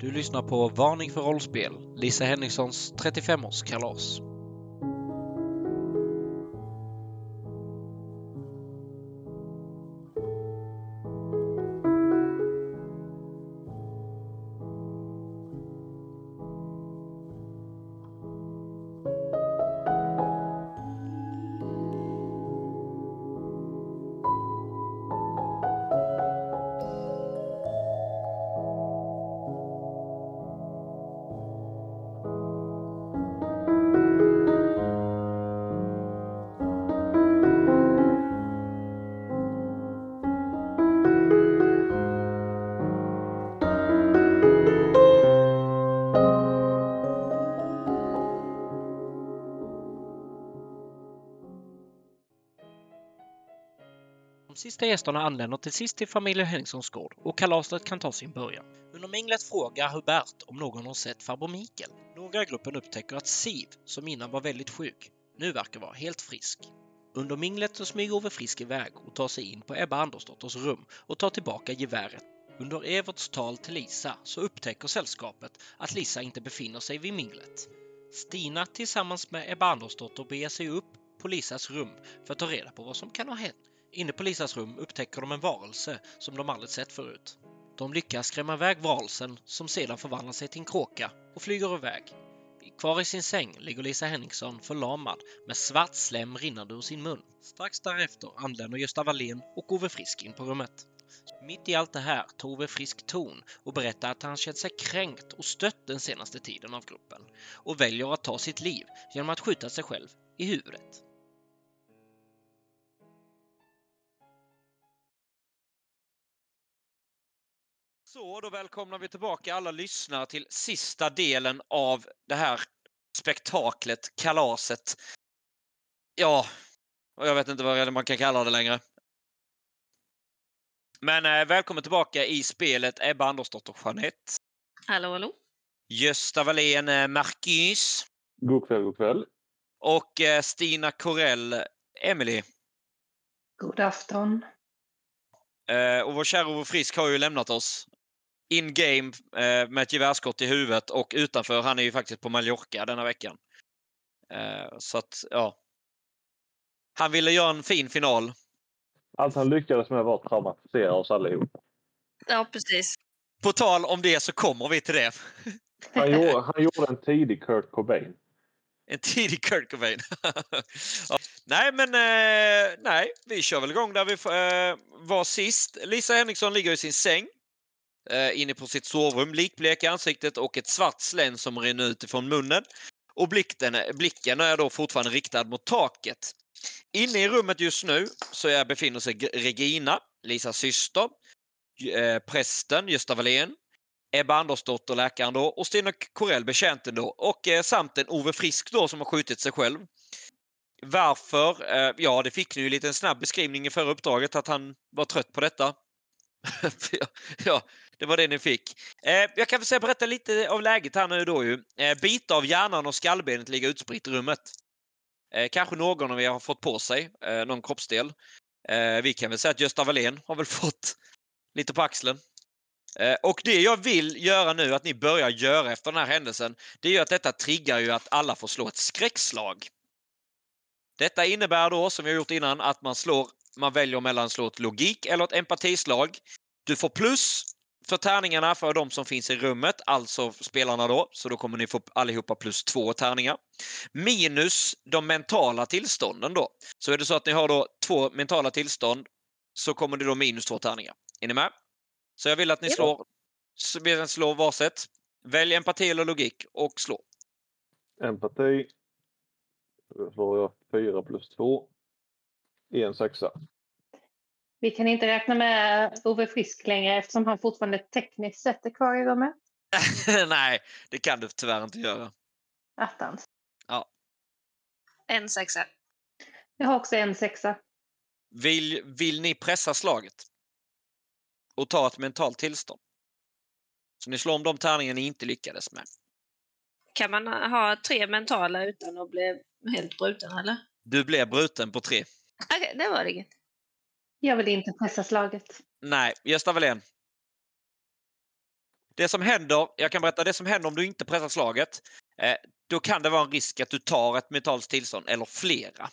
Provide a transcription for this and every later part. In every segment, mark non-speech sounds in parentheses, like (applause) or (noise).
Du lyssnar på Varning för rollspel, Lisa Henningssons 35-årskalas. Gästerna anländer till sist till familjen Henningssons gård och kalaset kan ta sin början. Under minglet frågar Hubert om någon har sett farbror Mikael. Några i gruppen upptäcker att Siv, som innan var väldigt sjuk, nu verkar vara helt frisk. Under minglet så smyger Ove Frisk iväg och tar sig in på Ebba Andersdotters rum och tar tillbaka geväret. Under Everts tal till Lisa så upptäcker sällskapet att Lisa inte befinner sig vid minglet. Stina tillsammans med Ebba Andersdotter beger sig upp på Lisas rum för att ta reda på vad som kan ha hänt. Inne på Lisas rum upptäcker de en varelse som de aldrig sett förut. De lyckas skrämma iväg varelsen som sedan förvandlar sig till en kråka och flyger iväg. Kvar i sin säng ligger Lisa Henningsson förlamad med svart slem rinnande ur sin mun. Strax därefter anländer Gösta Wallén och Ove Frisk in på rummet. Mitt i allt det här tar Ove Frisk ton och berättar att han känt sig kränkt och stött den senaste tiden av gruppen och väljer att ta sitt liv genom att skjuta sig själv i huvudet. Så, då välkomnar vi tillbaka alla lyssnare till sista delen av det här spektaklet, kalaset. Ja, och jag vet inte vad man kan kalla det längre. Men eh, välkommen tillbaka i spelet Ebba Andersdotter Jeanette. Hallå, hallå. Gösta Wallén eh, Marcus. God kväll, god kväll. Och eh, Stina Corell Emily. God afton. Eh, och vår kära Ove Frisk har ju lämnat oss in game eh, med ett gevärsskott i huvudet och utanför. Han är ju faktiskt på Mallorca denna veckan. Eh, så att, ja. Han ville göra en fin final. Allt han lyckades med var att traumatisera oss allihop. Ja, precis. På tal om det så kommer vi till det. Han gjorde, (laughs) han gjorde en tidig Kurt Cobain. En tidig Kurt Cobain. (laughs) ja. Nej, men eh, nej, vi kör väl igång där vi eh, var sist. Lisa Henriksson ligger i sin säng eh, inne på sitt sovrum, likblek i ansiktet och ett svart slän som rinner ut ifrån munnen. Och blicken, blicken är då fortfarande riktad mot taket. Inne i rummet just nu så är, befinner sig Regina, Lisas syster, eh, prästen Gösta Wallén, Ebba Andersdotter, läkaren då, och Stina Corell, betjänten då, och eh, samt en Ove Frisk då som har skjutit sig själv. Varför? Eh, ja, det fick ni ju en liten snabb beskrivning i förra uppdraget att han var trött på detta. (laughs) ja, det var det ni fick. Eh, jag kan väl berätta lite av läget här nu då ju. Eh, bitar av hjärnan och skallbenet ligger utspritt i rummet. Eh, kanske någon av er har fått på sig eh, någon kroppsdel. Eh, vi kan väl säga att Gösta Wallén har väl (laughs) fått lite på axeln. Eh, och det jag vill göra nu att ni börjar göra efter den här händelsen, det är ju att detta triggar ju att alla får slå ett skräckslag. Detta innebär då, som vi har gjort innan, att man slår man väljer mellan att slå ett logik eller ett empatislag. Du får plus för tärningarna för de som finns i rummet, alltså spelarna då. Så då kommer ni få allihopa plus två tärningar. Minus de mentala tillstånden då. Så är det så att ni har då två mentala tillstånd så kommer det då minus två tärningar. Är ni med? Så jag vill att ni slår, slår varsitt. Välj empati eller logik och slå. Empati. Då får jag 4 plus 2. En sexa. Vi kan inte räkna med Ove Frisk längre eftersom han fortfarande tekniskt sett är kvar i rummet. (laughs) Nej, det kan du tyvärr inte göra. Attans. Ja. En sexa. Jag har också en sexa. Vill, vill ni pressa slaget? Och ta ett mentalt tillstånd? Så ni slår om de tärningar ni inte lyckades med. Kan man ha tre mentala utan att bli helt bruten eller? Du blev bruten på tre. Okej, okay, det var det inget. Jag vill inte pressa slaget. Nej, Gösta Wallén. Det som händer, jag kan berätta det som händer om du inte pressar slaget. Eh, då kan det vara en risk att du tar ett metalt tillstånd eller flera.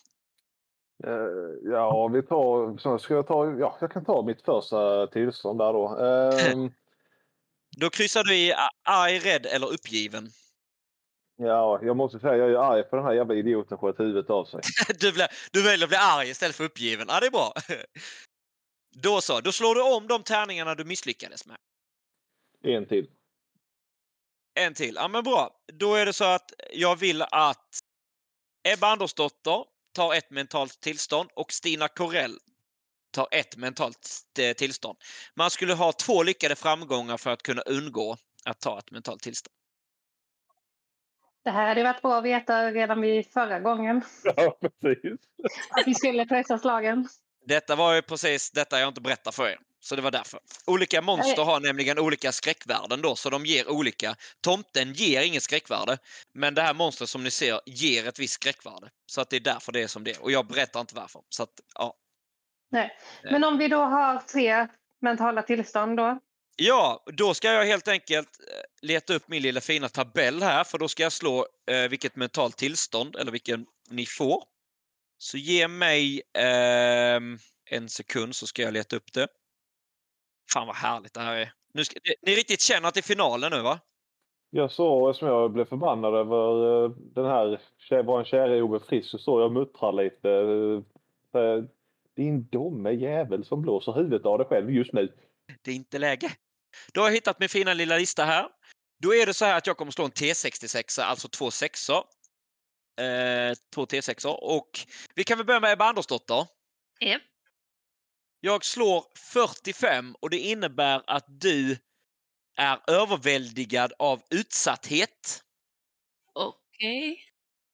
Eh, ja, vi tar... Så ska jag ta... Ja, jag kan ta mitt första tillstånd där då. (laughs) Ehm, Då kryssar du i arg, rädd eller uppgiven. Ja, jag måste säga jag är arg på den här jävla idioten som sköt huvudet av sig. (laughs) Du, blir, du väljer att bli arg istället för uppgiven. Ja, det är bra. (laughs) Då så, då slår du om de tärningarna du misslyckades med. En till. En till. Ja, men bra. Då är det så att jag vill att Ebba Andersdotter tar ett mentalt tillstånd och Stina Corell tar ett mentalt eh, tillstånd. Man skulle ha två lyckade framgångar för att kunna undgå att ta ett mentalt tillstånd. Det här hade varit bra att veta redan vid förra gången. (laughs) Ja, precis. Att vi skulle pressa slagen. Detta var ju precis detta jag inte berättade för er. Så det var därför. Olika monster har nämligen olika skräckvärden då, så de ger olika. Tomten ger inget skräckvärde, men det här monstret som ni ser ger ett visst skräckvärde. Så att det är därför det är som det är. Och jag berättar inte varför. Så att, ja. Nej. Men om vi då har tre mentala tillstånd då? Ja, då ska jag helt enkelt eh, leta upp min lilla fina tabell här, för då ska jag slå eh, vilket mentalt tillstånd, eller vilken ni får. Så ge mig ehm, en sekund så ska jag leta upp det. Fan vad härligt det här är. Nu ska, ni- riktigt känner att det är finalen nu va? Jag såg, som jag blev förbannad över eh, den här, vår kära Ove Frisk, så såg jag muttra lite. eh, eh, Din dumme jävel som blåser huvudet av dig själv just nu. Det är inte läge. Då har jag hittat min fina lilla lista här. Då är det så här att jag kommer slå en T66, alltså två sexor. Eh, två T6or. Och vi kan väl börja med Ebba Andersdotter. Japp. Jag slår 45 och det innebär att du är överväldigad av utsatthet. Okej.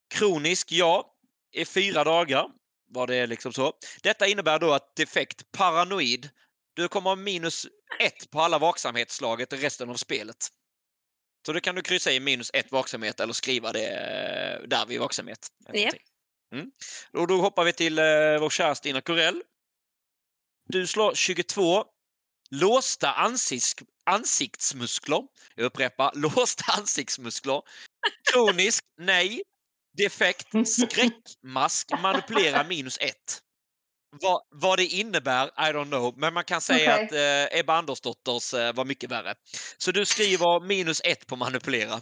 Kronisk, ja, i fyra dagar. Var det liksom så. Detta innebär då att defekt paranoid. Du kommer ha minus ett på alla vaksamhetsslaget resten av spelet. Så då kan du kryssa i minus ett vaksamhet eller skriva det eh, där vid vaksamhet. någonting. Mm. Och då hoppar vi till eh, vår kära Stina Corell. Du slår 22. Låsta ansikts, ansiktsmuskler. Jag upprepar, (laughs) låsta ansiktsmuskler. Kronisk, nej. Defekt, (laughs) skräckmask, manipulera minus ett. Vad, vad det innebär, I don't know. Men man kan säga Okej. att eh, Ebba Andersdotters eh, var mycket värre. Så du skriver minus ett på manipulera.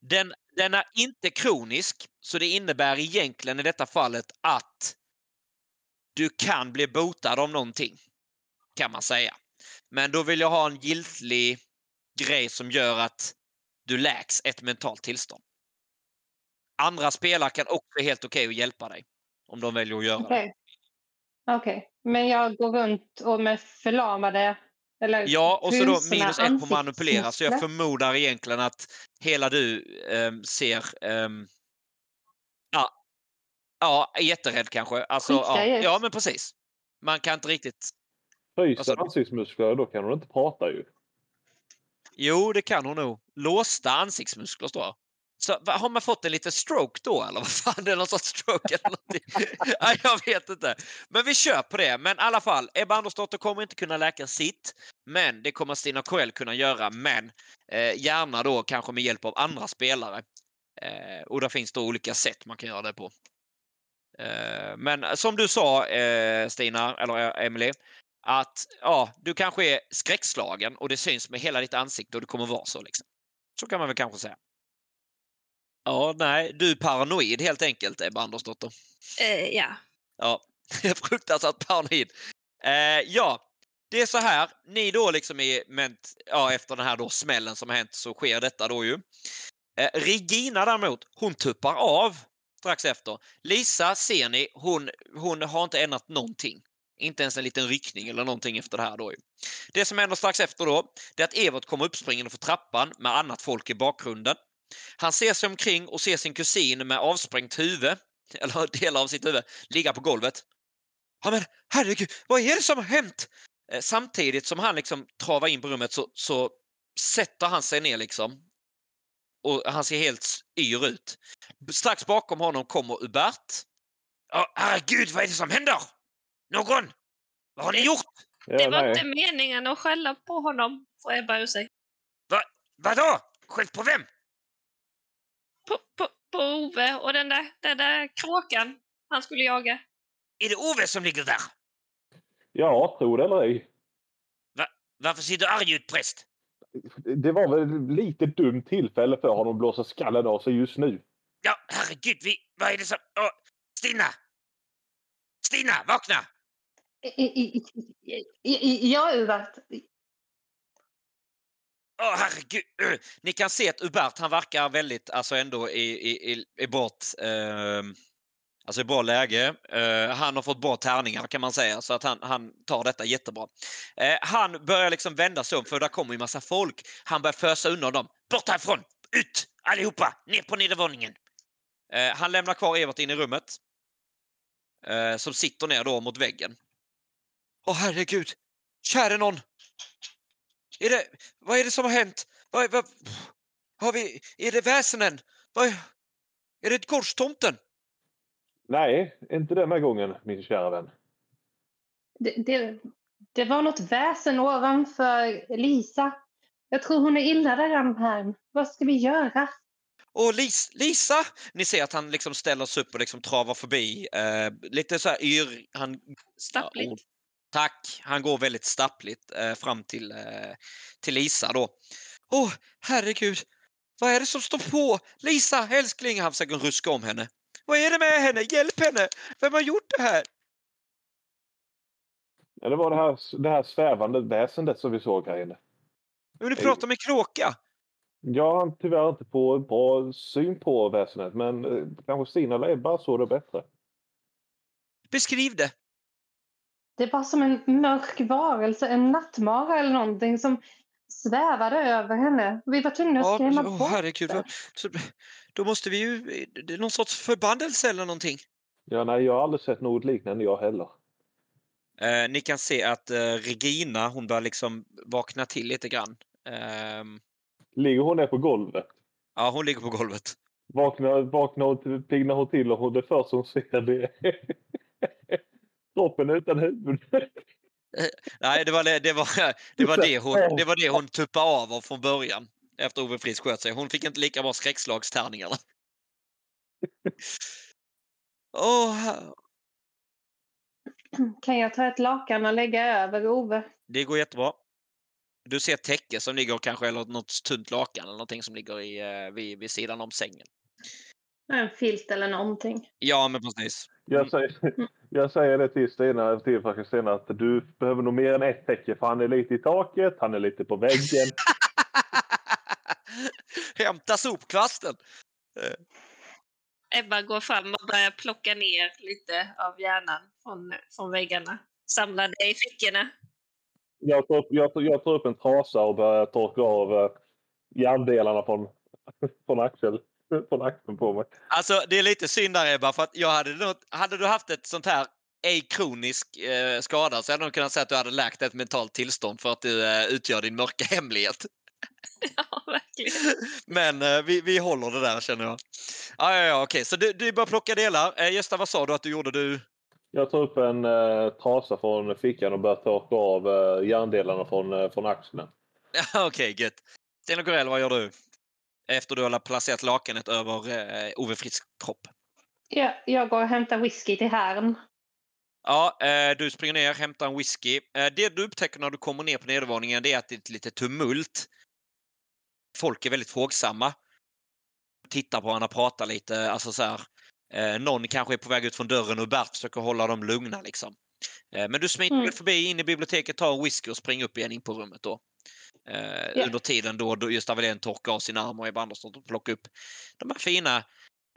Den, den är inte kronisk, så det innebär egentligen i detta fallet att du kan bli botad av någonting. Kan man säga. Men då vill jag ha en giltig grej som gör att du läks ett mentalt tillstånd. Andra spelare kan också helt okej att hjälpa dig. Om de väljer att göra det. Okej. Okej. Men jag går runt och med förlamade eller Ja, och så då minus ett på manipulera. Så jag förmodar egentligen att hela du ehm, ser... ehm, ja, ja, jätterädd kanske. Alltså, ja, ja, men precis. Man kan inte riktigt... Fryser Alltså- ansiktsmuskler, då kan hon inte prata ju. Jo, det kan hon nog. Låsta ansiktsmuskler står det. Så, har man fått en liten stroke då eller vad fan? Det är någon sorts stroke eller någonting. (laughs) Nej, jag vet inte. Men vi kör på det. Men i alla fall, Ebba Andersdotter kommer inte kunna läka sitt. Men det kommer Stina Corell kunna göra. Men eh, gärna då kanske med hjälp av andra spelare. Eh, och där finns då olika sätt man kan göra det på. Eh, men som du sa eh, Stina, eller eh, Emily, att ja, du kanske är skräckslagen och det syns med hela ditt ansikte och det kommer vara så. Liksom. Så kan man väl kanske säga. Ja, nej, du är paranoid helt enkelt, Ebba Andersdotter. Eh, ja. Ja, (laughs) fruktansvärt paranoid. Eh, ja, det är så här. Ni då liksom är, men, ja, efter den här då smällen som har hänt så sker detta då ju. Eh, Regina däremot, hon tuppar av strax efter. Lisa ser ni, hon, hon har inte ändrat någonting. Inte ens en liten ryckning eller någonting efter det här då ju. Det som händer strax efter då, det är att Evert kommer uppspringande för trappan med annat folk i bakgrunden. Han ser sig omkring och ser sin kusin med avsprängt huvud, (laughs) eller delar av sitt huvud, ligga på golvet. Ja men herregud, vad är det som har hänt? Eh, Samtidigt som han liksom travar in på rummet så, så sätter han sig ner liksom. Och han ser helt yr ut. Strax bakom honom kommer Hubert. Ja, herregud, vad är det som händer? Någon! Vad har ni gjort? Ja, Det var nej. inte meningen att skälla på honom, får Ebba ur sig. Vadå? Skäll på vem? På, på, på Ove och den där, den där kråkan han skulle jaga. Är det Ove som ligger där? Ja, tro det eller ej. Varför ser du arg ut präst? Det var väl lite dumt tillfälle för honom att blåsa skallen av sig just nu. Ja, herregud, vi, vad är det som... Åh, Stina! Stina, vakna! Ja, Uvart. Åh, herregud. Eh, ni kan se att Ubert, han verkar väldigt, alltså ändå i, i, i, i bort, eh, alltså i bra läge. Eh, han har fått bra tärningar kan man säga, så att han, han tar detta jättebra. Eh, han börjar liksom vända sig om, för där kommer ju massa folk. Han börjar fösa undan dem. Bort härifrån! Ut! Allihopa! Ner på nedervåningen! Eh, han lämnar kvar Evert in i rummet. Eh, som sitter ner då mot väggen. Åh herregud! Käre någon! Är det, vad är det som har hänt? Vad, vad, har vi, är det väsenen? Vad, är det korstomten? Nej, inte denna gången, min kära vän. Det, det, det var något väsen ovanför Lisa. Jag tror hon är illa däran här. Vad ska vi göra? Och Lis, Lisa! Ni ser att han liksom ställer sig upp och liksom travar förbi. Eh, lite så här yr... Han, Stappligt. Tack! Han går väldigt stappligt eh, fram till, eh, till Lisa då. Åh, herregud! Vad är det som står på? Lisa, älskling! Han försöker ruska om henne. Vad är det med henne? Hjälp henne! Vem har gjort det här? Ja, det var det här, det här svävande väsendet som vi såg här inne. Men du pratar med kråka. Jag har tyvärr inte på bra syn på väsendet, men eh, kanske Stina eller Ebba såg det bättre. Beskriv det. Det var som en mörk varelse, en nattmara eller någonting som svävade över henne. Vi var tvungna att Ja, skrämma åh, bort herregud. det. då måste vi ju... Det är någon sorts förbannelse eller någonting. Ja, nej, jag har aldrig sett något liknande jag heller. Eh, ni kan se att eh, Regina, hon börjar liksom vakna till lite grann. Ehm, Ligger hon ner på golvet? ja, hon ligger på golvet. Vaknar, vaknar piggnar hon till och hon, det första hon ser det är kroppen utan huvud. Nej, det var det, det, var, (laughs) det, var det, hon, det var det hon tuppade av av från början. Efter Ove Frisk sköt sig. Hon fick inte lika bra skräckslagstärningarna. (laughs) Åh, här- Kan jag ta ett lakan och lägga över Ove? det går jättebra. Du ser ett täcke som ligger kanske, eller något tunt lakan eller någonting som ligger i, eh, vid, vid sidan om sängen. En filt eller någonting. Ja, men precis. Jag säger, jag säger det till Stina, till faktiskt Stina att du behöver nog mer än ett täcke för han är lite i taket, han är lite på väggen. (laughs) Hämta sopkvasten! Ebba går fram och börjar plocka ner lite av hjärnan från, från väggarna. Samla det i fickorna. Jag tar, upp, jag, tar, jag tar upp en trasa och börjar torka av eh, hjärndelarna från, från, (laughs) axel, från axeln på mig. Alltså det är lite synd där Ebba, för att jag hade, nog, hade du haft ett sånt här ej kronisk eh, skada så hade jag nog kunnat säga att du hade läkt ett mentalt tillstånd för att du eh, utgör din mörka hemlighet. (laughs) Ja, verkligen. Men eh, vi, vi håller det där känner jag. Ja, ja, ja okej, så du, du bara plocka delar. Eh, Gösta, vad sa du att du gjorde? Du... Jag tar upp en eh, trasa från fickan och börjar torka av eh, hjärndelarna från, eh, från axeln. (laughs) Ja, okej, gött. Stina Corell, vad gör du? Efter du har placerat lakanet över eh, Ove Frisks kropp. Jag, jag går och hämtar whisky till herrn. Ja, eh, du springer ner, hämtar en whisky. Eh, det du upptäcker när du kommer ner på nedervåningen det är att det är ett litet tumult. Folk är väldigt frågsamma. Tittar på varandra, pratar lite. Alltså så här, eh, någon kanske är på väg ut från dörren och Bert försöker hålla dem lugna. Liksom. Eh, men du smiter Mm. förbi in i biblioteket, tar en whisky och springer upp igen in på rummet. Då. Eh, Ja. Under tiden då, då just Avelén torkar av sin arm och Ebba Andersson plockar upp de här fina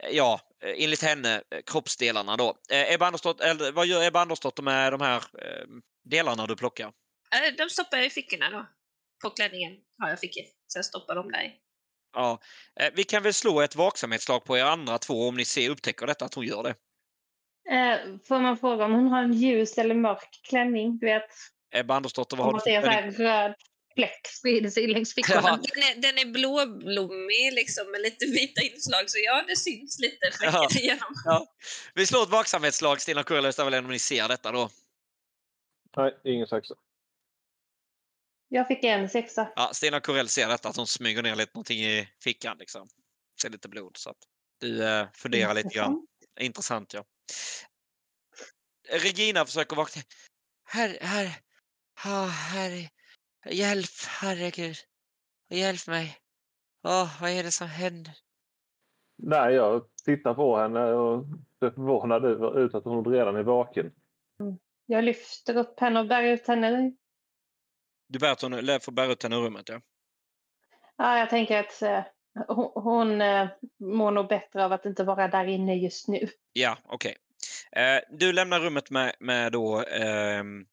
eh, Ja, eh, enligt henne eh, kroppsdelarna då. Eh, Ebba Andersdotter, eller, vad gör Ebba Andersdotter med de här eh, delarna du plockar? De stoppar jag i fickorna då. På klänningen har jag fickor. Så jag stoppar dem där i. Ja, eh, vi kan väl slå ett vaksamhetslag på er andra två om ni ser, upptäcker detta att hon gör det. Får man fråga om hon har en ljus eller mörk klänning? Du vet, Ebba Andersdotter, vad har du klänning? här röd fläck sprider sig längs fickorna. Ja. Den är, den är blåblommig liksom med lite vita inslag så ja, det syns lite fläckar Ja. igenom. Vi slår ett vaksamhetslag, Stina Kurlös, om ni ser detta då. Nej, ingen saxa. Jag fick en sexa. Ja, Stina Corell ser detta, att hon smyger ner lite någonting i fickan. Liksom. Ser lite blod. Så att du eh, funderar lite grann. Intressant, ja. Regina försöker vakna. Herr, ja, herr, hjälp, herregud. Hjälp mig. Åh, vad är det som händer? Nej, jag tittar på henne och ser förvånad ut att hon redan är vaken. Jag lyfter upp henne och bär ut henne. Du bär ut henne, får bära ut henne ur rummet, ja. Ja, jag tänker att eh, hon, hon eh, mår nog bättre av att inte vara där inne just nu. Ja, okej. Eh, du lämnar rummet med, med då ehm,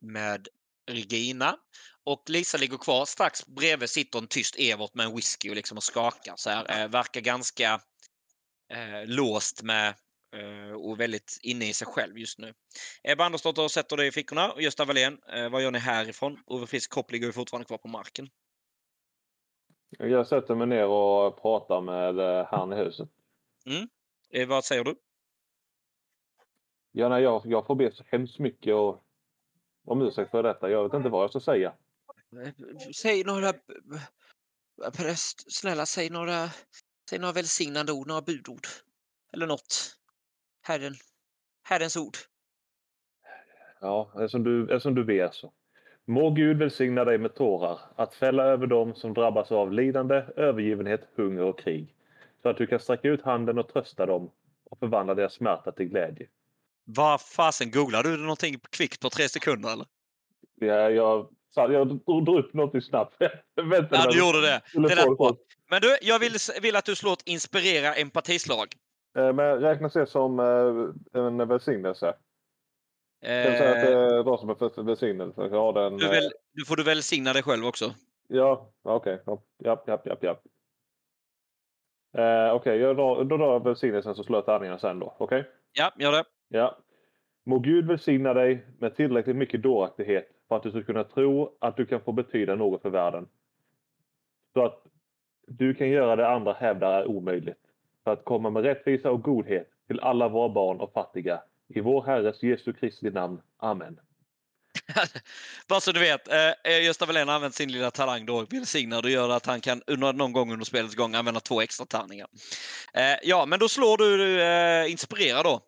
med Regina och Lisa ligger kvar. Strax bredvid sitter en tyst Evert med en whisky och liksom och skakar så här. Eh, verkar ganska eh, låst med eh, och väldigt inne i sig själv just nu. Ebba Andersdotter sätter dig i fickorna och Gösta Wallén, eh, vad gör ni härifrån? Ove Frisk kropp ligger ju fortfarande kvar på marken. Jag sätter mig ner och pratar med eh, han i huset. Eh, vad säger du? Ja, nej, jag, jag får be så hemskt mycket och, om ursäkt för detta. Jag vet inte vad jag ska säga. Eh, Säg några... Präst, snälla säg några... Säg några välsignande ord, några budord. Eller något. Herren. Herrens ord. Ja, eftersom du, eftersom du ber så. Må Gud välsigna dig med tårar att fälla över dem som drabbas av lidande, övergivenhet, hunger och krig. Så att du kan sträcka ut handen och trösta dem och förvandla deras smärta till glädje. Vad fasen, googlade du någonting kvickt på tre sekunder eller? Ja, jag, jag drog upp något snabbt. (laughs) Vänta, Ja, du gjorde det. Det bra. Men du, jag vill, vill att du slår ett inspirera empatislag. Eh, Men räknas det som eh, en välsignelse? Kan du säga att det Eh, är vad som för välsignelse? Har den, du, eh, väl, du får du välsigna dig själv också. Ja, okej. Ja, Japp, japp, japp, japp. Eh, okej, jag drar, då drar jag välsignelsen så slår jag tärningarna sen då. Okej? Ja, gör det. Ja. Må Gud välsigna dig med tillräckligt mycket dåraktighet för att du ska kunna tro att du kan få betyda något för världen. Så att du kan göra det andra hävdar är omöjligt. För att komma med rättvisa och godhet till alla våra barn och fattiga. I vår Herres Jesu Kristi namn. Amen. (laughs) Bara så du vet, eh, eh, Gösta Wallén har använt sin lilla talang då, Välsignad. och gör att han kan under, någon gång under spelets gång använda två extra tärningar. Eh, ja, men då slår du eh, inspirera då.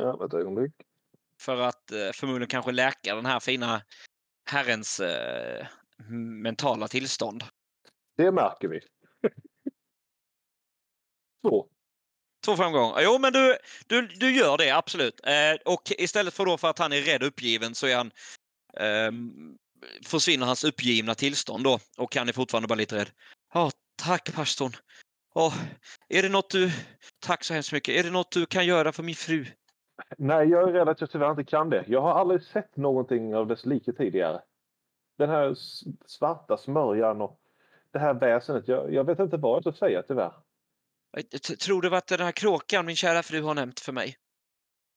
Ja, ett ögonblick. För att eh, förmodligen kanske läka den här fina herrens eh, mentala tillstånd. Det märker vi. (laughs) Två. Två framgångar. Jo, men du, du, du gör det absolut. Eh, och istället för då för att han är rädd och uppgiven så är han ehm, försvinner hans uppgivna tillstånd då och han är fortfarande bara lite rädd. Ja, tack pastorn. Åh, är det något du... Tack så hemskt mycket. Är det något du kan göra för min fru? Nej, jag är rädd att jag tyvärr inte kan det. Jag har aldrig sett någonting av dess like tidigare. Den här svarta smörjan och det här väsendet. Jag, jag vet inte vad jag ska säga tyvärr. Tror du att den här kråkan min kära fru har nämnt för mig?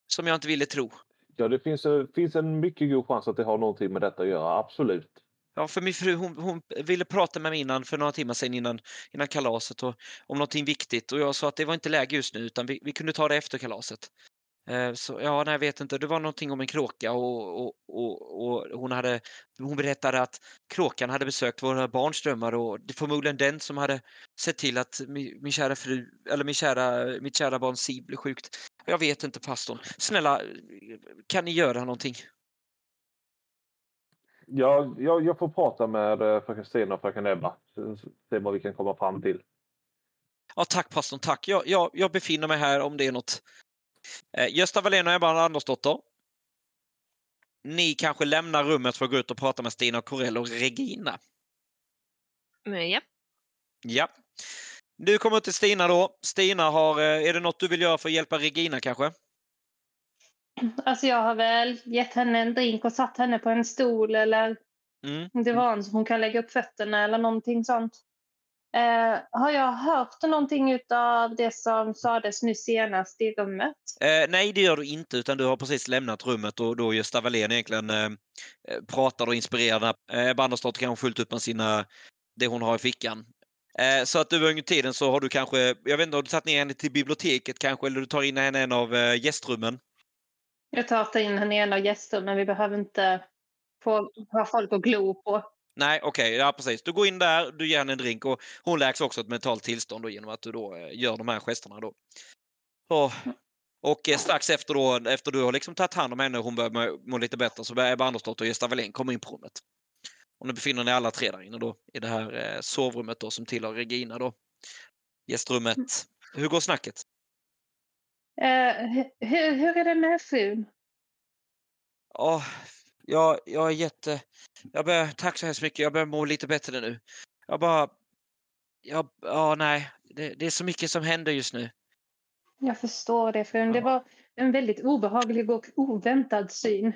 Som jag inte ville tro. Ja, det finns, eh, finns en mycket god chans att det har någonting med detta att göra. Absolut. Ja, för min fru hon, hon ville prata med mig innan, för några timmar sedan innan, innan kalaset och, om någonting viktigt och jag sa att det var inte läge just nu utan vi, vi kunde ta det efter kalaset. Eh, Så ja, nej, jag vet inte. Det var någonting om en kråka och, och, och, och hon, hade, hon berättade att kråkan hade besökt våra barnströmmar och det förmodligen den som hade sett till att min, min kära fru, eller min kära, mitt kära barn Siv blev sjukt. Jag vet inte pastorn. Snälla, kan ni göra någonting? Ja, jag, jag får prata med eh, fröken Stina och fröken Ebba. Se vad vi kan komma fram till. Ja, tack pastorn, tack. Jag, jag, jag befinner mig här om det är något. Eh, Gösta Wallén och Ebba Andersdotter. Ni kanske lämnar rummet för att gå ut och prata med Stina Corell och Regina. Men, ja. Ja. Du kommer till Stina då. Stina, har, eh, är det något du vill göra för att hjälpa Regina kanske? Alltså jag har väl gett henne en drink och satt henne på en stol eller Mm. en som hon kan lägga upp fötterna eller någonting sånt. Eh, har jag hört någonting av det som sades nu senast i rummet? Eh, nej, det gör du inte, utan du har precis lämnat rummet och då Gösta Wallén egentligen eh, eh, pratar och inspirerar. Eh, Ebba Andersdotter kanske fullt upp med sina, det hon har i fickan. Eh, så att över under tiden så har du kanske, jag vet inte, har du tagit ner henne till biblioteket kanske eller du tar in henne i en av eh, gästrummen? Jag tar in henne i en av gästrummen. Vi behöver inte få ha folk att glo på. Nej, okej, ja precis. Du går in där, du ger henne en drink och hon läks också ett mentalt tillstånd då, genom att du då eh, gör de här gesterna då. Och, och eh, strax efter då, efter du har liksom tagit hand om henne och hon börjar må, lite bättre så börjar Ebba Andersdotter och Gösta Wallin komma in på rummet. Och nu befinner ni alla tre där inne då i det här eh, sovrummet då som tillhör Regina då. Gästrummet. Hur går snacket? Eh, hur, hur är det med frun? Ja, jag, jag är jätte... Jag börjar, tack så hemskt mycket. Jag börjar må lite bättre nu. Jag bara... Jag, ja, nej. Det, det är så mycket som händer just nu. Jag förstår det frun. Det Ja. var en väldigt obehaglig och oväntad syn.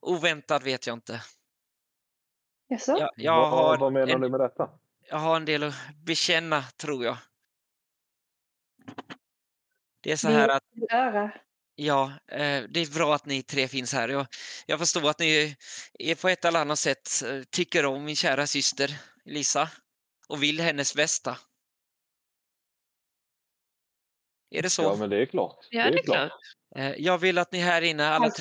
Oväntad vet jag inte. Jaså? Jag, jag, vad, har vad menar en, du med detta? jag har en del att bekänna, tror jag. Det är så här att. Ja, eh, det är bra att ni tre finns här. Jag, jag förstår att ni är på ett eller annat sätt eh, tycker om min kära syster Lisa och vill hennes bästa. Är det så? Ja, men det är klart. Ja, det är klart. Eh, Jag vill att ni här inne, alla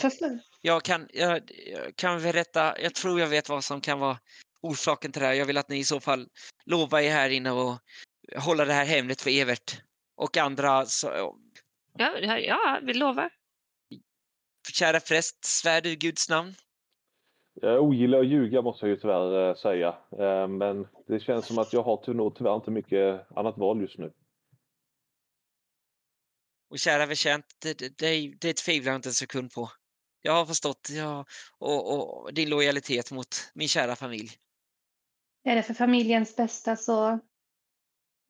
jag kan, jag, jag kan berätta, jag tror jag vet vad som kan vara orsaken till det här. Jag vill att ni i så fall lovar er här inne och hålla det här hemligt för Evert och andra. Så, Ja, ja, ja, vi lovar. kära präst, svär du i Guds namn? Jag ogillar att ljuga måste jag ju tyvärr eh, säga. Eh, Men det känns som att jag har nog tyvärr inte mycket annat val just nu. Och kära förtjänt, det, det, det, det tvivlar jag inte en sekund på. Jag har förstått ja, och, och din lojalitet mot min kära familj. Är det för familjens bästa så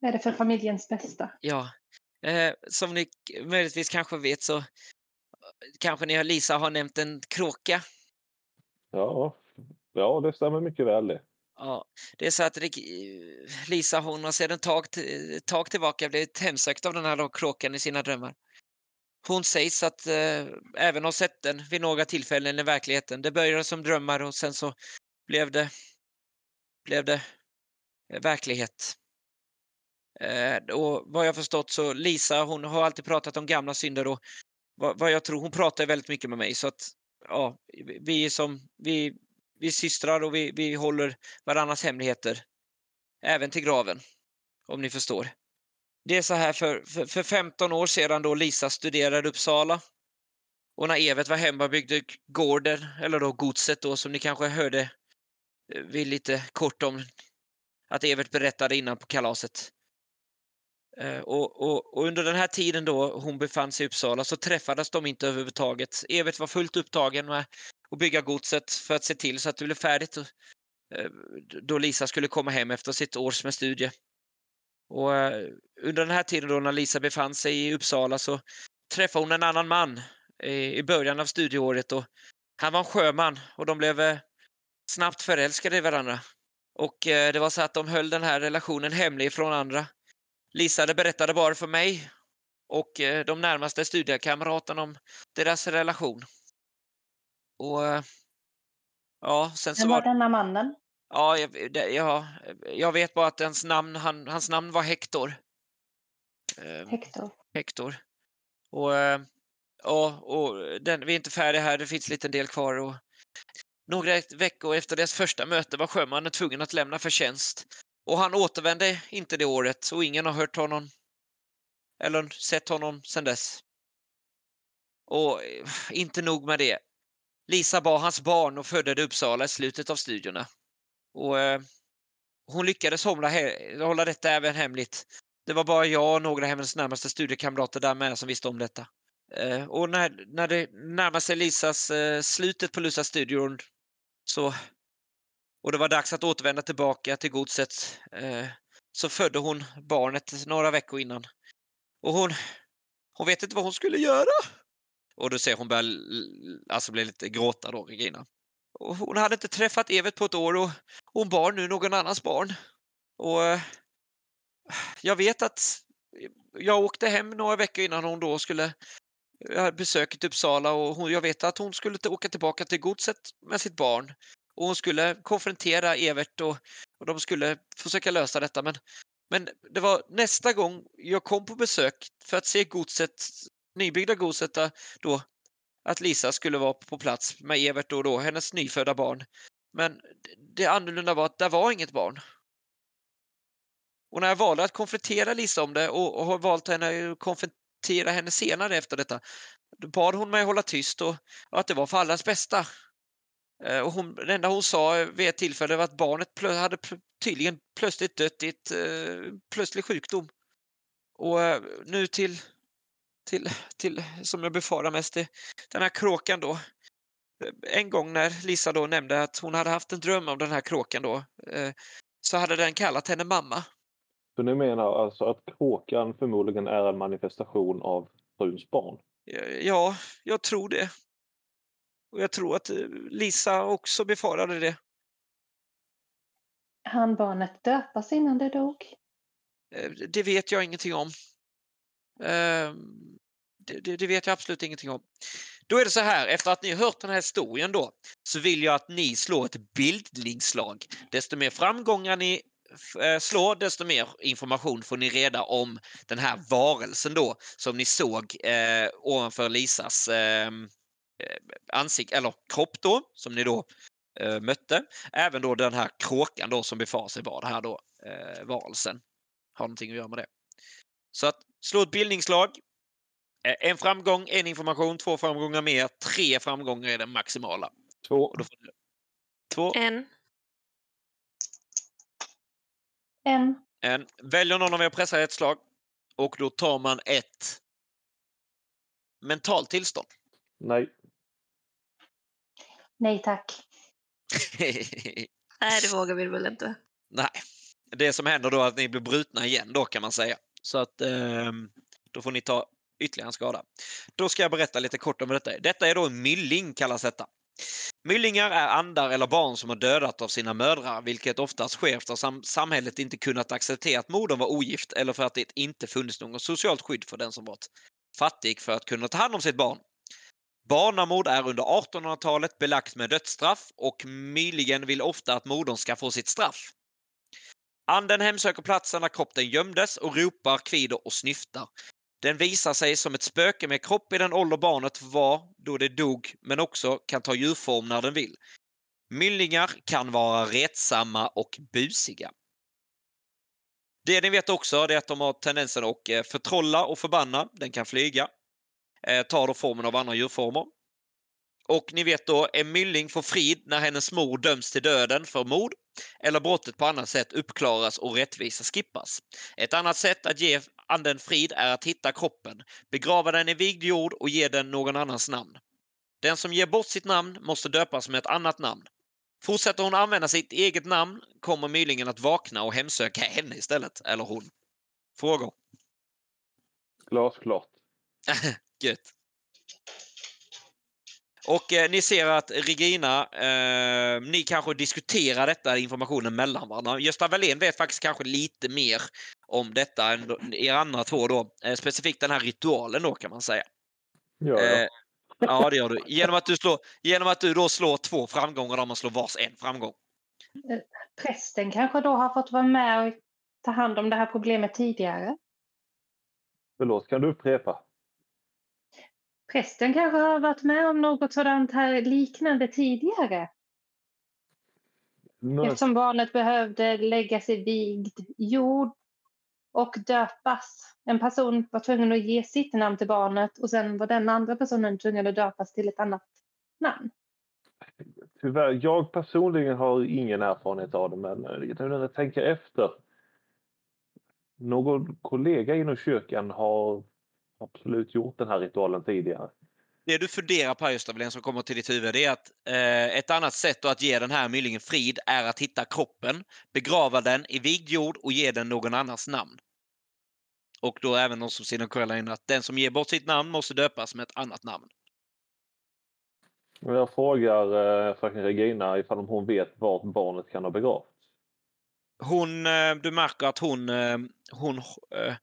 är det för familjens bästa. Ja, eh, som ni möjligtvis kanske vet så eh, kanske ni Lisa har nämnt en kråka. Ja, ja det stämmer mycket väl det. Ja, det är så att Rik- Lisa hon har sedan ett tag, tag tillbaka blivit hemsökt av den här kråkan i sina drömmar. Hon sägs att eh, även ha sett den vid några tillfällen i verkligheten. Det började som drömmar och sen så blev det, blev det eh, verklighet. Eh, och vad jag förstått så Lisa hon har alltid pratat om gamla synder och vad, vad jag tror, hon pratar väldigt mycket med mig så att ja, vi- är som, vi, vi är systrar och vi, vi håller varandras hemligheter. Även till graven. Om ni förstår. Det är så här för, för, för 15 år sedan då Lisa studerade Uppsala. Och när Evert var hemma byggde gården, eller då godset då som ni kanske hörde eh, vi lite kort om att Evert berättade innan på kalaset. Eh, och, och, och under den här tiden då hon befann sig i Uppsala så träffades de inte överhuvudtaget. Evert var fullt upptagen med att bygga godset för att se till så att det blev färdigt eh, då Lisa skulle komma hem efter sitt års med studie. Och eh, under den här tiden då när Lisa befann sig i Uppsala så träffade hon en annan man i början av studieåret och han var en sjöman och de blev snabbt förälskade i varandra. Och det var så att de höll den här relationen hemlig från andra. Lisa berättade bara för mig och eh, de närmaste studiekamraterna om deras relation. Och eh, ja, sen så Vem var var denna mannen? Ja, jag, det, ja, jag vet bara att hans namn, han, hans namn var Hector. Eh, Hector. Hector. Och, eh, ja, och den, vi är inte färdiga här, det finns lite del kvar. Och några veckor efter deras första möte var sjömannen tvungen att lämna för tjänst. Och han återvände inte det året och ingen har hört honom eller sett honom sedan dess. Och eh, inte nog med det. Lisa bar hans barn och födde det Uppsala i slutet av studierna. Och eh, hon lyckades hålla, he- hålla detta även hemligt. Det var bara jag och några av hennes närmaste studiekamrater där med som visste om detta. Eh, och när, när det närmade sig Lisas eh, slutet på Lusas studier så och det var dags att återvända tillbaka till godset eh, så födde hon barnet några veckor innan. Och hon, hon vet inte vad hon skulle göra. Och då ser hon börja alltså bli lite gråta då, Regina. Och hon hade inte träffat Evert på ett år och hon bar nu någon annans barn. Och eh, jag vet att jag åkte hem några veckor innan hon då skulle eh, besöka typ besöket Uppsala och hon, jag vet att hon skulle åka tillbaka till godset med sitt barn. Och hon skulle konfrontera Evert och, och de skulle försöka lösa detta. Men, men det var nästa gång jag kom på besök för att se godset, nybyggda godset eh, då att Lisa skulle vara på plats med Evert då och då, hennes nyfödda barn. Men det annorlunda var att det var inget barn. Och när jag valde att konfrontera Lisa om det och, och har valt henne att konfrontera henne senare efter detta, då bad hon mig hålla tyst och, och att det var för allas bästa. Eh, och hon, det enda hon sa vid ett tillfälle var att barnet plö, hade tydligen plötsligt dött i ett uh, plötslig sjukdom. Och uh, nu till, till, till, som jag befarar mest, det, den här kråkan då. En gång när Lisa då nämnde att hon hade haft en dröm om den här kråkan då, så hade den kallat henne mamma. Så ni menar alltså att kråkan förmodligen är en manifestation av fruns barn? Ja, jag tror det. Och jag tror att Lisa också befarade det. Han barnet döpas innan det dog? Det vet jag ingenting om. Det, det, det, vet jag absolut ingenting om. Då är det så här, efter att ni har hört den här historien då, så vill jag att ni slår ett bildningsslag. Desto mer framgångar ni slår, desto mer information får ni reda om den här varelsen då som ni såg eh, ovanför Lisas eh, ansikte, eller kropp då, som ni då eh, mötte. Även då den här kråkan då som befar sig var det här då, eh, varelsen. Har någonting att göra med det. Så att slå ett bildningslag. Eh, en framgång, en information, två framgångar mer, tre framgångar är det maximala. Två. Två. En. En. En. Väljer någon av er att pressa ett slag och då tar man ett mentalt tillstånd. Nej. Nej tack. (laughs) Nej, det vågar vi väl inte. Nej. Det som händer då är att ni blir brutna igen då kan man säga. Så att eh, då får ni ta ytterligare en skada. Då ska jag berätta lite kort om detta. Detta är då en mylling kallas detta. Myllingar är andar eller barn som har dödat av sina mödrar, vilket oftast sker eftersom samhället inte kunnat acceptera att modern var ogift eller för att det inte funnits något socialt skydd för den som varit fattig för att kunna ta hand om sitt barn. Barnamord är under 1800-talet belagt med dödsstraff och myligen vill ofta att modern ska få sitt straff. Anden hemsöker platsen där kroppen gömdes och ropar, kvider och snyftar. Den visar sig som ett spöke med kropp i den ålder barnet var då det dog, men också kan ta djurform när den vill. Myllingar kan vara retsamma och busiga. Det ni vet också är att de har tendensen att eh, förtrolla och förbanna. Den kan flyga. Tar då formen av andra djurformer. Och ni vet då, en mylling får frid när hennes mor döms till döden för mord eller brottet på annat sätt uppklaras och rättvisa skippas. Ett annat sätt att ge anden frid är att hitta kroppen, begrava den i vigd jord och ge den någon annans namn. Den som ger bort sitt namn måste döpas med ett annat namn. Fortsätter hon använda sitt eget namn kommer mylingen att vakna och hemsöka henne istället, eller hon. Frågor? Glasklart. (laughs) Gött. Och eh, ni ser att Regina, eh, ni kanske diskuterar detta informationen mellan varandra. Gösta Wallén vet faktiskt kanske lite mer om detta än er andra två då. Eh, specifikt den här ritualen då kan man säga. Gör jag. Eh, ja, det gör du. Genom att du, slår, genom att du då slår två framgångar där man slår vars en framgång. Prästen kanske då har fått vara med och ta hand om det här problemet tidigare. Förlåt, kan du upprepa? Prästen kanske har varit med om något sådant här liknande tidigare. Nu, Eftersom barnet behövde läggas i vigd jord och döpas. En person var tvungen att ge sitt namn till barnet och sen var den andra personen tvungen att döpas till ett annat namn. tyvärr, jag personligen har ingen erfarenhet av det, men när jag tänker efter. Någon kollega inom kyrkan har absolut gjort den här ritualen tidigare. Det du funderar på just Evelyn, som kommer till ditt huvud det är att eh, ett annat sätt att ge den här myllingen frid är att hitta kroppen, begrava den i vigd jord och ge den någon annans namn. Och då även de som sina kvällar in att den som ger bort sitt namn måste döpas med ett annat namn. Jag frågar eh, fröken Regina ifall hon vet vart barnet kan ha begravts. Hon, eh, du märker att hon, eh, hon, eh,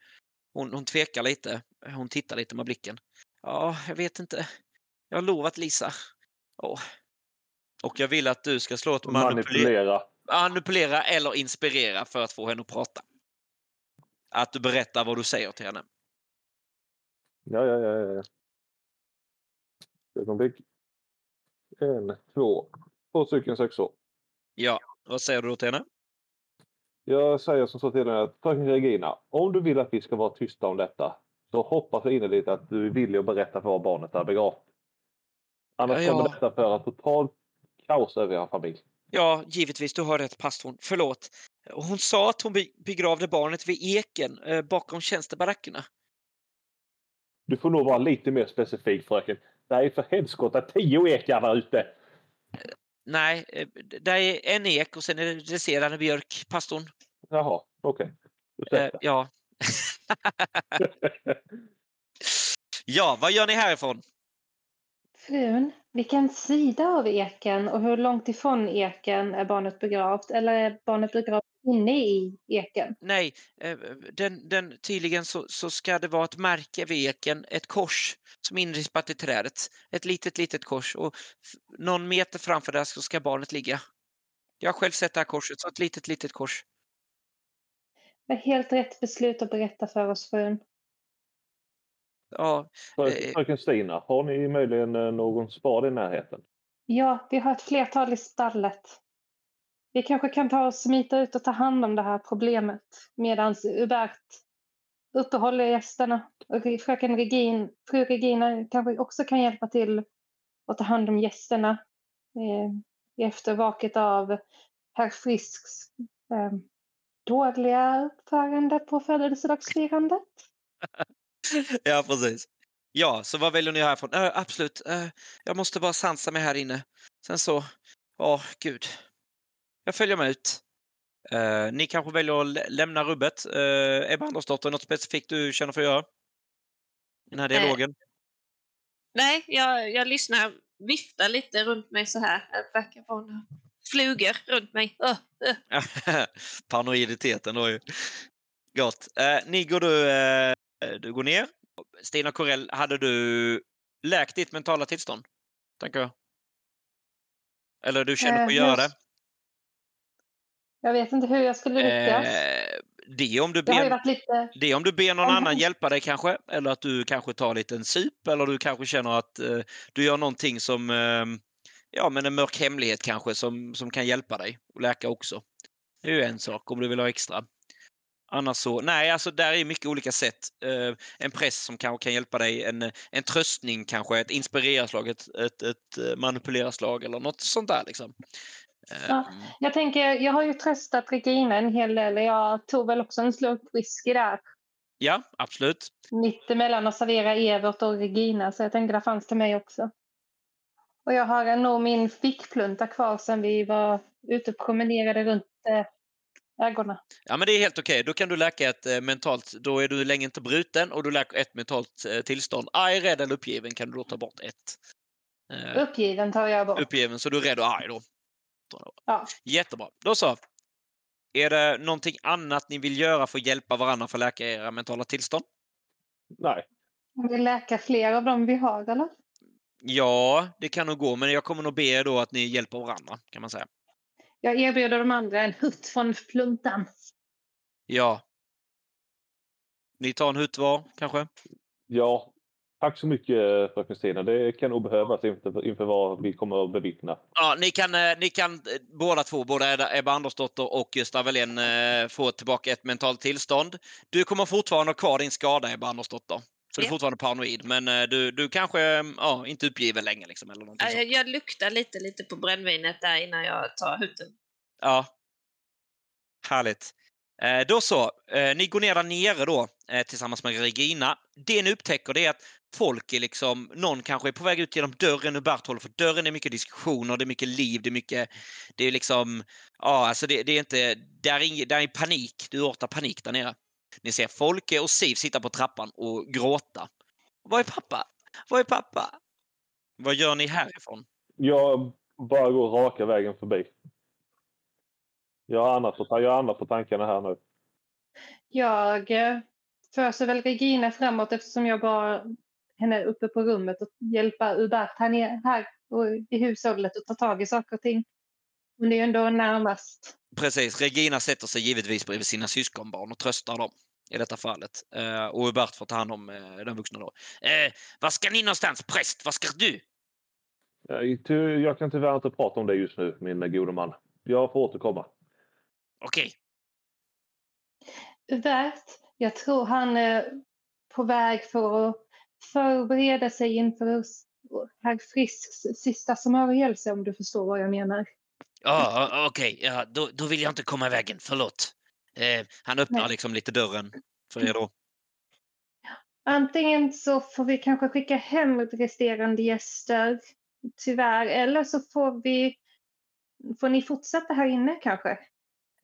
hon, hon tvekar lite. Hon tittar lite med blicken. Ja, jag vet inte. Jag har lovat Lisa. Åh. Och jag vill att du ska slå ett manipulera, Manipulera. eller inspirera för att få henne att prata. Att du berättar vad du säger till henne. Ja, ja, ja. ja. Ögonblick. En, två, två stycken sexor. Ja, vad säger du då till henne? Jag säger som så till henne att fröken Regina, om du vill att vi ska vara tysta om detta så hoppas jag innerligt att du är villig att berätta för var barnet är begravt. Annars Ja, kommer ja. detta föra totalt kaos över er familj. Ja, givetvis, du har rätt pastorn. Förlåt. Hon sa att hon be- begravde barnet vid eken eh, bakom tjänstebarackerna. Du får nog vara lite mer specifik fröken. Det är för helskotta tio ekar där ute. Nej, eh, det är en ek och sen är det resterande björk, pastorn. Jaha, okej. Eh, Ursäkta. ja. (laughs) ja, vad gör ni härifrån? Frun, vilken sida av eken och hur långt ifrån eken är barnet begravt? Eller är barnet begravt inne i eken? Nej, eh, den, den, tydligen så, så ska det vara ett märke vid eken, ett kors som är inrispat i trädet. Ett litet, litet kors och någon meter framför där så ska barnet ligga. Jag har själv sett det här korset, så ett litet, litet kors. Det är helt rätt beslut att berätta för oss, frun. Ja, Frö- eh, Fröken Stina, har ni möjligen eh, någon spade i närheten? Ja, vi har ett flertal i stallet. Vi kanske kan ta och smita ut och ta hand om det här problemet medan Hubert uppehåller gästerna. Och fröken Regin, fru Regina kanske också kan hjälpa till att ta hand om gästerna eh, i eftervaket av herr Frisks eh, dåliga uppförande på födelsedagsfirandet. (laughs) ja precis. Ja, så vad väljer ni härifrån? Äh, absolut, eh, jag måste bara sansa mig här inne. Sen så, ja gud. Jag följer med ut. Eh, ni kanske väljer att lä- lämna rubbet. Uh, Ebba Andersdotter, något specifikt du känner för att göra? I den här Eh, dialogen? Nej, jag, jag lyssnar, viftar lite runt mig så här. Vara några flugor runt mig. Öh, öh. (laughs) Paranoiditeten då ju. Gott. Eh, ni går du, eh, du går ner. Stina Corell, hade du läkt ditt mentala tillstånd? Tänker jag. Eller du känner Eh, på att göra jag- det? Jag vet inte hur jag skulle lyckas. Eh, det om du ber, lite... det om du ber någon annan hjälpa dig kanske. Eller att du kanske tar en liten sup. Eller du kanske känner att eh, du gör någonting som, eh, ja men en mörk hemlighet kanske som, som kan hjälpa dig och läka också. Det är ju en sak om du vill ha extra. Annars så, nej alltså där är mycket olika sätt. Eh, en press som kanske kan hjälpa dig, en, en tröstning kanske, ett inspirerarslag, ett, ett, ett eh, manipulerarslag eller något sånt där liksom. Eh, Ja. Jag tänker, jag har ju tröstat Regina en hel del. Jag tog väl också en slurk whisky där. ja, absolut. Mitt emellan att servera Evert och Regina. Så jag tänkte det fanns till mig också. Och jag har nog min fickplunta kvar sen vi var ute och promenerade runt eh, ägorna. Ja men det är helt okej. Då kan du läka ett eh, mentalt, då är du länge inte bruten och du läker ett mentalt eh, tillstånd. Arg, rädd eller uppgiven kan du då ta bort ett. Eh, Uppgiven tar jag bort. uppgiven, så du är rädd och arg då. Ja. Jättebra. Då så. Är det någonting annat ni vill göra för att hjälpa varandra för att läka era mentala tillstånd? Nej. Vi läka fler av dem vi har, eller? Ja, det kan nog gå, men jag kommer nog be er då att ni hjälper varandra, kan man säga. Jag erbjuder de andra en hutt från pluntan. Ja. Ni tar en hutt var, kanske? Ja, tack så mycket fröken Stina. Det kan nog behövas inför, inför vad vi kommer att bevittna. Ja, ni kan, eh, ni kan eh, båda två, både Ebba- Andersdotter och Gustav Welén, eh, få tillbaka ett mentalt tillstånd. Du kommer fortfarande ha kvar din skada, Ebba Andersdotter. Så du är fortfarande paranoid, men eh, du, du kanske eh, ja, inte uppgiven länge. Liksom, eller någonting. Jag, jag luktar lite, lite på brännvinet där innan jag tar hutten. Ja. Härligt. Eh, då så, eh, ni går ner där nere då eh, tillsammans med Regina. Det ni upptäcker det är att folk är liksom, någon kanske är på väg ut genom dörren ur Bert håller för dörren är mycket diskussioner, det är mycket liv, det är mycket, det är liksom, ja alltså det, det är inte, det är, det är panik, du ortar panik där nere. Ni ser Folke och Siv sitta på trappan och gråta. Var är pappa? Var är pappa? Vad gör ni härifrån? Jag bara går raka vägen förbi. Jag har annat på, jag har annat på tankarna här nu. Jag eh, föser väl Regina framåt eftersom jag bara henne uppe på rummet och hjälpa Hubert här, ner, här i hushållet och ta tag i saker och ting. Hon är ju ändå närmast. Precis, Regina sätter sig givetvis bredvid sina syskonbarn och tröstar dem i detta fallet. Eh, och Hubert får ta hand om eh, den vuxna då. Eh, var ska ni någonstans? Präst, var ska du? Jag, kan tyvärr inte prata om det just nu, min gode man. Jag får återkomma. Okej. Värt, jag tror han är på väg för att förbereda sig inför herr Frisks sista smörjelse om du förstår vad jag menar. Ja, okej. Ja, då, då vill jag inte komma i vägen. Förlåt. Eh, han öppnar Nej. liksom lite dörren för er då. Antingen så får vi kanske skicka hem resterande gäster, tyvärr, eller så får vi får ni fortsätta här inne kanske?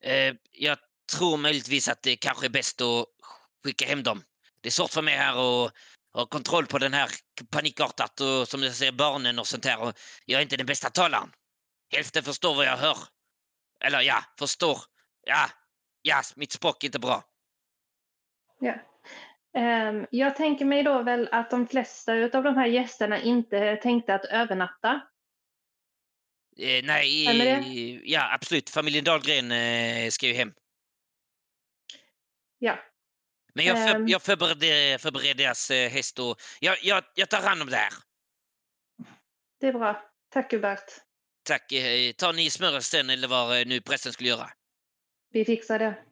Eh, jag tror möjligtvis att det kanske är bäst att skicka hem dem. Det är svårt för mig här att ha kontroll på den här panikartat och som jag säger barnen och sånt här. Och jag är inte den bästa talaren. Hälften förstår vad jag hör. Eller ja, förstår. Ja, ja, mitt språk är inte bra. Ja. Ehm, jag tänker mig då väl att de flesta av de här gästerna inte tänkte att övernatta. Eh, nej, eh, ja absolut. Familjen Dahlgren eh, ska ju hem. Ja. Men jag, för, Ehm. jag förbereder, förbereder deras eh, häst och jag, jag, jag tar hand om det här. Det är bra. Tack Hubert. Tack. Eh, tar ni smörelsen eller vad eh, nu prästen skulle göra? Vi fixar det.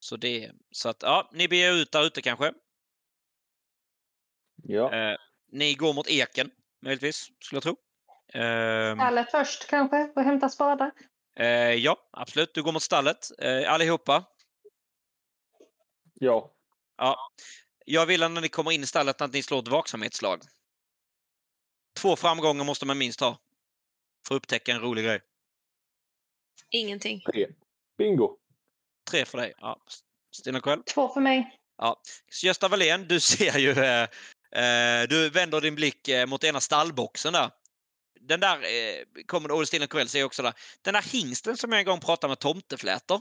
Så det, så att ja, ni beger ut där ute kanske. Ja. Eh, ni går mot eken möjligtvis, skulle jag tro. Eh, Stallet först kanske och hämta spadar. eh, ja, absolut. Du går mot stallet eh, allihopa. Ja. Ja. Jag vill att när ni kommer in i stallet att ni slår ett vaksamhetslag. Två framgångar måste man minst ha. För att upptäcka en rolig grej. Ingenting. Tre. Bingo. Tre för dig. Ja. Stina själv. Två för mig. Ja. Gösta Wallén, du (laughs) ser ju... Eh, eh, du vänder din blick eh, mot ena stallboxen där. Den där, eh, kommer Olle Stina Kväll säger också där. Den där hingsten som jag en gång pratade med tomteflätor.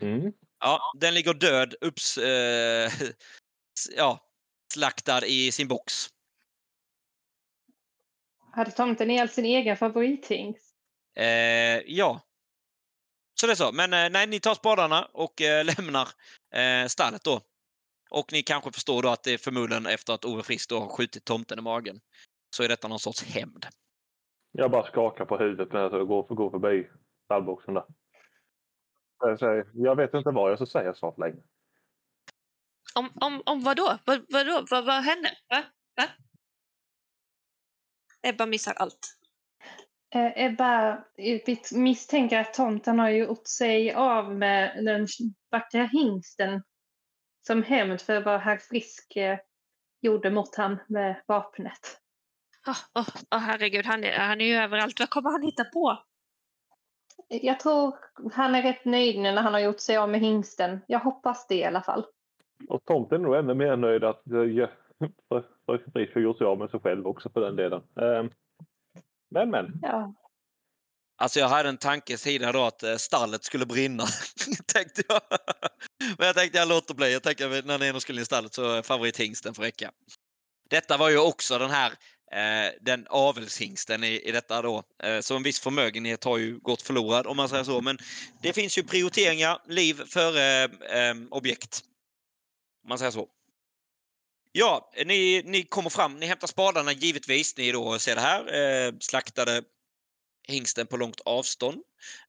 Mm. Ja, den ligger död, upps, eh, (laughs) ja, slaktad i sin box. Hade tomten ihjäl sin egen favorithingst? Eh, ja. Så det är så. Men eh, nej, ni tar spadarna och eh, (laughs) lämnar eh, stallet då. Och ni kanske förstår då att det är förmodligen efter att Ove Frisk då har skjutit tomten i magen. Så är detta någon sorts hämnd. Jag bara skakar på huvudet när jag går, går förbi stallboxen där. Jag, säger, jag vet inte vad jag ska säga snart längre. Om, om, om vad då? Vad, vad, då? vad, vad hände? Va? Va? Ebba missar allt. Eh, Ebba, eh, misstänker att tomten har gjort sig av med den vackra hingsten som hämnd för vad herr Frisk eh, gjorde mot han med vapnet. Åh oh, oh, herregud, han är, han är ju överallt. Vad kommer han hitta på? Jag tror han är rätt nöjd nu när han har gjort sig av med hingsten. Jag hoppas det i alla fall. Och tomten är nog ännu mer nöjd att för Frisk har gjort sig av med sig själv också för den delen. Ehm, Men men. Ja, Alltså jag hade en tanke tidigare då att eh, stallet skulle brinna. (laughs) tänkte jag. Men jag tänkte jag låter bli. Jag tänkte när ni ändå skulle in i stallet så favorithingsten får räcka. Detta var ju också den här eh, den avelshingsten i, i detta då. Eh, så en viss förmögenhet har ju gått förlorad om man säger så. Men det finns ju prioriteringar, liv före eh, objekt. Om man säger så. Ja, ni, ni kommer fram, ni hämtar spadarna givetvis. Ni då ser det här. Eh, slaktade hingsten på långt avstånd.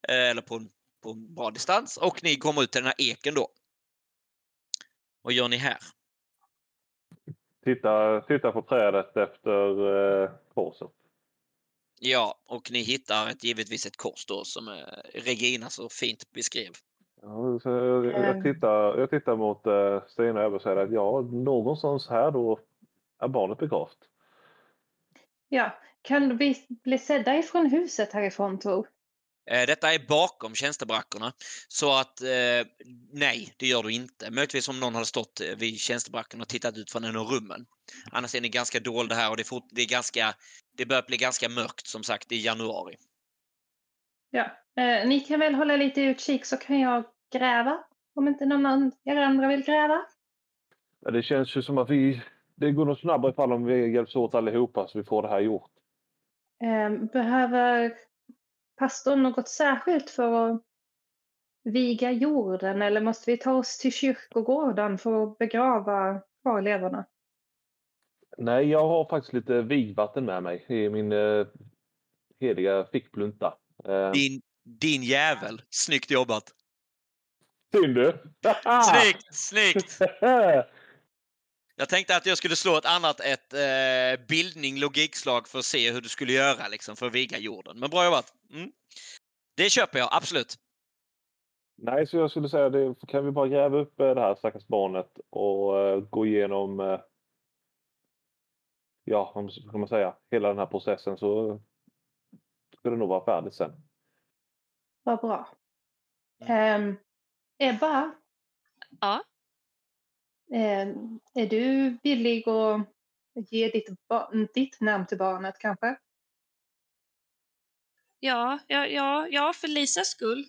Eh, eller på en, på en bra distans. Och ni kommer ut till den här eken då. Vad gör ni här? Titta, titta på trädet efter eh, korset. Ja, och ni hittar ett, givetvis ett kors då som eh, Regina så fint beskrev. Ja, så jag, jag, Ehm. tittar, jag tittar mot eh, Stina och säger att ja, någonstans här då är barnet begravt. ja. Kan vi bli sedda ifrån huset härifrån tror? Eh, detta är bakom tjänstebrackorna. Så att eh, nej, det gör du inte. Möjligtvis om någon hade stått eh, vid tjänstebrackorna och tittat ut från en av rummen. Annars är ni ganska dolda här och det, är fort, det, är ganska, det börjar bli ganska mörkt som sagt i januari. Ja. Eh, ni kan väl hålla lite utkik så kan jag gräva. Om inte någon av er andra vill gräva. Ja, det känns ju som att vi, det går nog snabbare ifall om vi hjälps åt allihopa så vi får det här gjort. Eh, behöver pastorn något särskilt för att viga jorden eller måste vi ta oss till kyrkogården för att begrava kvarlevorna? Nej, jag har faktiskt lite vigvatten med mig i min eh, heliga fickplunta. Eh, Din, din jävel. Snyggt jobbat. Synd du! Snyggt, snyggt! (laughs) Jag tänkte att jag skulle slå ett annat ett eh, bildning logikslag för att se hur du skulle göra liksom, för att viga jorden. Men bra jobbat! Mm. Det köper jag, absolut. Nej, så jag skulle säga det. Kan vi bara gräva upp eh, det här stackars barnet och eh, gå igenom eh, ja, vad ska man säga, hela den här processen så ska det nog vara färdigt sen. Vad bra. Um, Ebba, Ja. ehm, är du villig att ge ditt, ditt namn till barnet kanske? Ja, ja, ja, ja, för Lisas skull.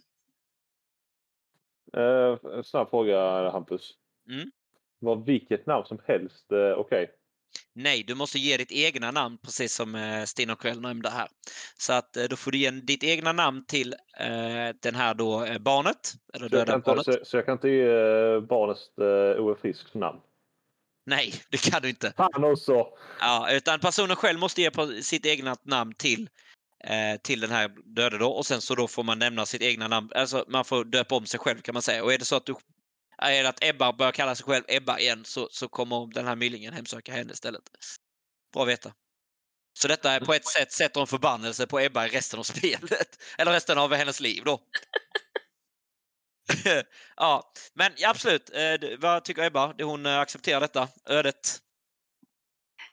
Eh, snabb fråga Hampus. Mm. Var vilket namn som helst eh, okej? Nej, du måste ge ditt egna namn precis som eh, Stina och Kväll nämnde här. Så att eh, då får du ge ditt egna namn till eh, den här då eh, barnet, eller Så, döda inte- barnet. så, så jag kan inte ge eh, barnet eh, Ove Frisks namn? Nej, (laughs) det kan du inte. Fan också! Ja, utan personen själv måste ge sitt egna namn till, till den här döde då och sen så då får man nämna sitt egna namn. Alltså man får döpa om sig själv kan man säga. Och är det så att du är det att Ebba börjar kalla sig själv Ebba igen så, så kommer den här myllingen hemsöka henne istället. Bra att veta. Så detta är på ett sätt sätter en förbannelse på Ebba i resten av spelet. (laughs) Eller resten av hennes liv då. (laughs) ja, men ja, absolut. Eh, vad tycker Ebba? Det Hon eh, accepterar detta ödet.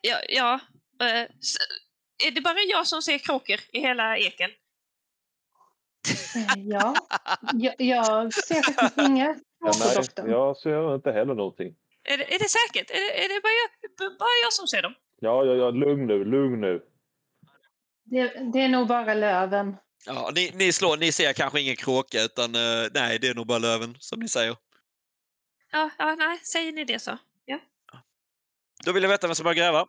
Ja, ja. eh, är det bara jag som ser kråkor i hela eken? Ja, jag, jag ser faktiskt inga Ja, nej, kråkodoften. jag ser inte heller någonting. Är det, är det säkert? Är det, är det bara, jag, bara jag som ser dem? Ja, ja, ja, lugn nu, lugn nu. Det, det är nog bara löven. Ja, ni, ni, slår, ni ser kanske ingen kråka utan eh, nej, det är nog bara löven som ni säger. Ja, ja, nej, säger ni det så. Då vill jag veta vem som börjar gräva.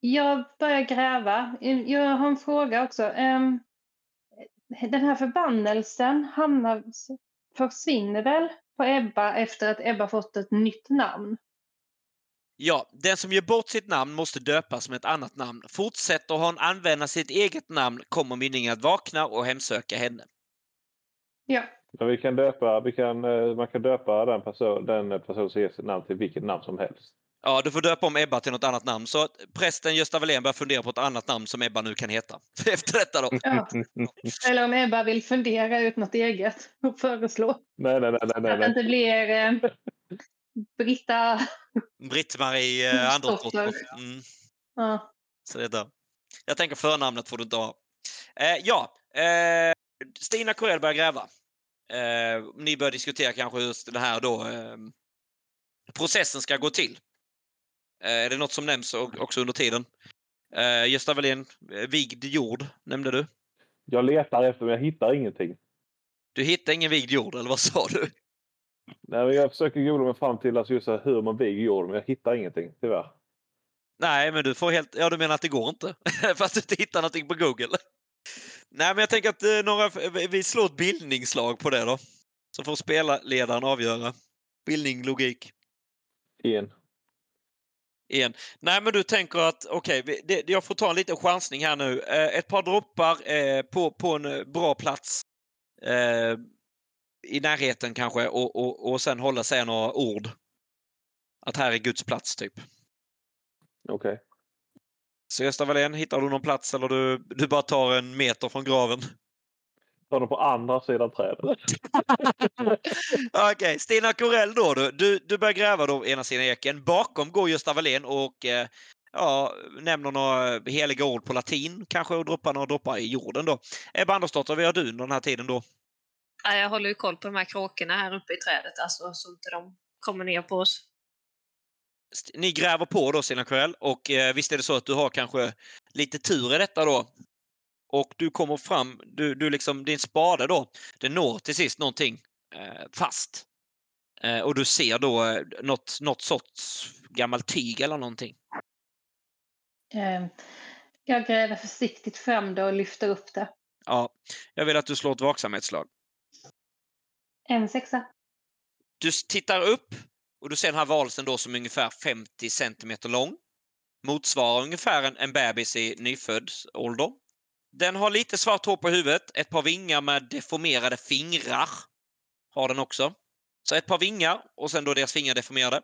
Jag börjar gräva. Jag har en fråga också. Den här förbannelsen hamnar, försvinner väl på Ebba efter att Ebba fått ett nytt namn? Ja, den som ger bort sitt namn måste döpas med ett annat namn. Fortsätter hon använda sitt eget namn kommer mynningen att vakna och hemsöka henne. Ja, Men vi kan döpa, vi kan, eh, man kan döpa den person, den person som ger sitt namn till vilket namn som helst. Ja, du får döpa om Ebba till något annat namn. Så att prästen Gösta Wallén börjar fundera på ett annat namn som Ebba nu kan heta. (laughs) Efter detta då. ja. Eller om Ebba vill fundera ut något eget och föreslå. nej, nej, nej, nej, Att nej, det nej. inte blir eh, Britta... Britt-Marie eh, Andersdotter. Dotter. Mm. Ja. Så det är där. Jag tänker förnamnet får du inte ha. Eh, ja, eh, Stina Corell börjar gräva. Eh, ni börjar diskutera kanske hur den här då eh, processen ska gå till. Eh, är det något som nämns också under tiden? Eh, Gösta Wallén, eh, vigd jord nämnde du. Jag letar efter men jag hittar ingenting. Du hittar ingen vigd jord, eller vad sa du? Nej, men jag försöker googla mig fram till alltså just hur man viger jorden men jag hittar ingenting tyvärr. Nej, men du får helt... Ja, du menar att det går inte? (laughs) Fast du inte hittar någonting på Google? Nej, men jag tänker att eh, några... vi slår ett bildningsslag på det då. Så får spelarledaren avgöra. Bildning, logik. En. Igen. Nej, men du tänker att okej, det- jag får ta en liten chansning här nu. Eh, ett par droppar eh, på, på en eh, bra plats. Eh, I närheten kanske och, och, och sen hålla sig några ord. Att här är Guds plats typ. Okej. Så Gösta Wallén, hittar du någon plats eller du, du bara tar en meter från graven? Ta den på andra sidan trädet. (laughs) Okej, Stina Corell då. Du, du, du börjar gräva då ena sidan eken. Bakom går Gösta Wallén och eh, ja, nämner några heliga ord på latin kanske och droppar några droppar i jorden då. Ebba Andersdotter, vad gör du under den här tiden då? Ja, jag håller ju koll på de här kråkorna här uppe i trädet, alltså, så inte de kommer ner på oss. Ni gräver på då Stina Corell och eh, visst är det så att du har kanske lite tur i detta då. Och du kommer fram, du, du liksom, din spade då, den når till sist någonting eh, fast. Eh, och du ser då eh, något, något sorts gammalt tyg eller någonting. Eh, jag gräver försiktigt fram det och lyfter upp det. Ja, jag vill att du slår ett vaksamhetsslag. En sexa. Du tittar upp och du ser den här valsen då som är ungefär 50 centimeter lång. Motsvarar ungefär en, en bebis i nyfödd ålder. Den har lite svart hår på huvudet, ett par vingar med deformerade fingrar. Har den också. Så ett par vingar och sen då deras fingrar deformerade.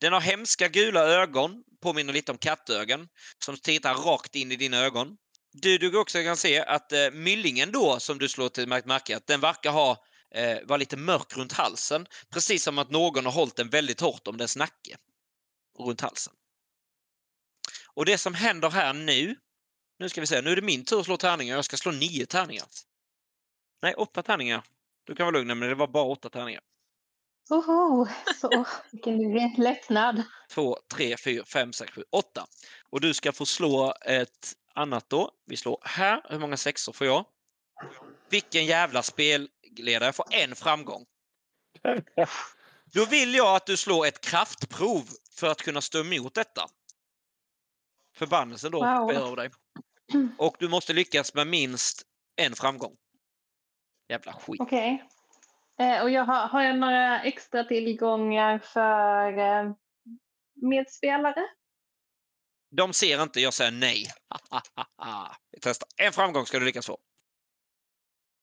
Den har hemska gula ögon, påminner lite om kattögon, som tittar rakt in i dina ögon. Du, du också kan se att eh, myllingen då, som du slår till märke, att den verkar ha eh, vara lite mörk runt halsen. Precis som att någon har hållit den väldigt hårt om dess nacke. Runt halsen. Och det som händer här nu. Nu ska vi se, nu är det min tur att slå tärningar. Jag ska slå nio tärningar. Nej, åtta tärningar. Du kan vara lugn, men det var bara åtta tärningar. Oho, så vilken lättnad. Två, tre, fyra, fem, sex, sju, åtta. Och du ska få slå ett annat då. Vi slår här. Hur många sexor får jag? Vilken jävla spelledare. Jag får en framgång. (laughs) Då vill jag att du slår ett kraftprov för att kunna stå emot detta. Förbannelsen då Wow. över dig. Och du måste lyckas med minst en framgång. Jävla skit. Okej. Eh, och jag har, har jag några extra tillgångar för eh, medspelare? De ser inte, jag säger nej. (laughs) Vi testar. En framgång ska du lyckas få.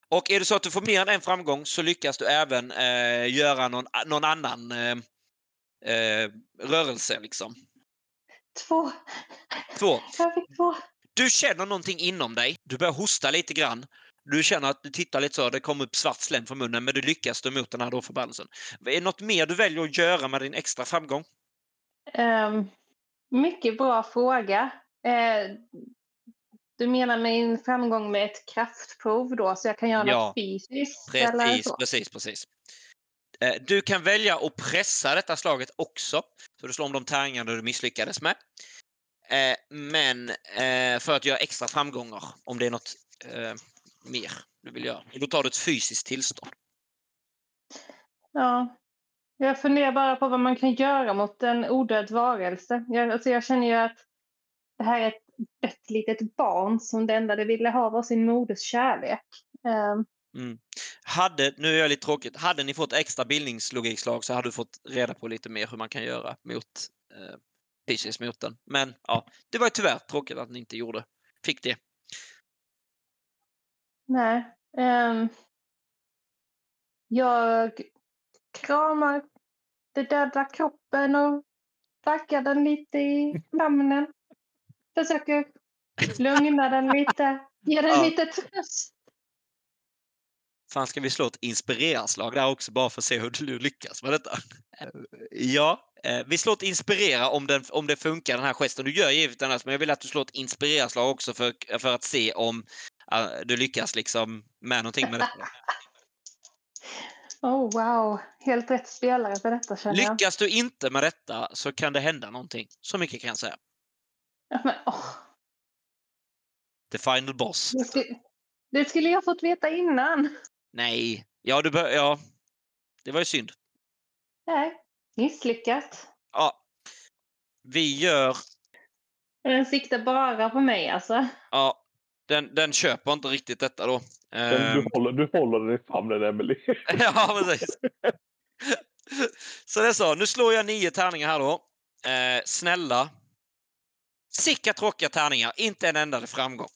Och är det så att du får mer än en framgång så lyckas du även eh, göra någon, någon annan eh, eh, rörelse. Liksom. Två. Två. Jag fick två. Du känner någonting inom dig. Du börjar hosta lite grann. Du känner att du tittar lite så, det kommer upp svart slem från munnen, men du lyckas stå emot den här då förbannelsen. Är det något mer du väljer att göra med din extra framgång? Ehm, mycket bra fråga. Eh, du menar en framgång med ett kraftprov då, så jag kan göra Ja. något fysiskt? eller Precis, så? precis, precis. Eh, Du kan välja att pressa detta slaget också. Så du slår om de tärningarna du misslyckades med. Eh, Men eh, för att göra extra framgångar, om det är något eh, mer du vill göra. Då tar du ett fysiskt tillstånd. Ja. Jag funderar bara på vad man kan göra mot en odöd varelse. Jag, alltså jag känner ju att det här är ett dött litet barn som det enda det ville ha var sin moders kärlek. Ehm, Ehm, Hade, nu är jag lite tråkigt, hade ni fått extra bildningslogikslag så hade du fått reda på lite mer hur man kan göra mot eh, den. Men ja, det var ju tyvärr tråkigt att ni inte gjorde, fick det. nej. Ehm, jag kramar den döda kroppen och backar den lite i famnen. Försöker lugna den lite, ge den Ja. lite tröst. Fan, ska vi slå ett inspirerarslag där också bara för att se hur du lyckas med detta? Eh, Ja, eh, vi slår ett inspirera om, den, om det funkar den här gesten. Du gör givetvis annars, men jag vill att du slår ett inspirerarslag också för, för att se om eh, du lyckas liksom med någonting med detta. (laughs) Oh wow, helt rätt spelare för detta känner jag. Lyckas du inte med detta så kan det hända någonting. Så mycket kan jag säga. Men, åh, The final boss. det, skulle, det skulle jag fått veta innan. Nej. Ja, du bör, ja. Det var ju synd. Nej, misslyckat. Ja. Vi gör... Den siktar bara på mig alltså. Ja. Den, den köper inte riktigt detta då. Men Ehm, du, håller, du håller den i famnen, Emily. (laughs) ja, precis. Så det är så. Nu slår jag nio tärningar här då. Eh, snälla. Sicka tråkiga tärningar. Inte en enda framgång.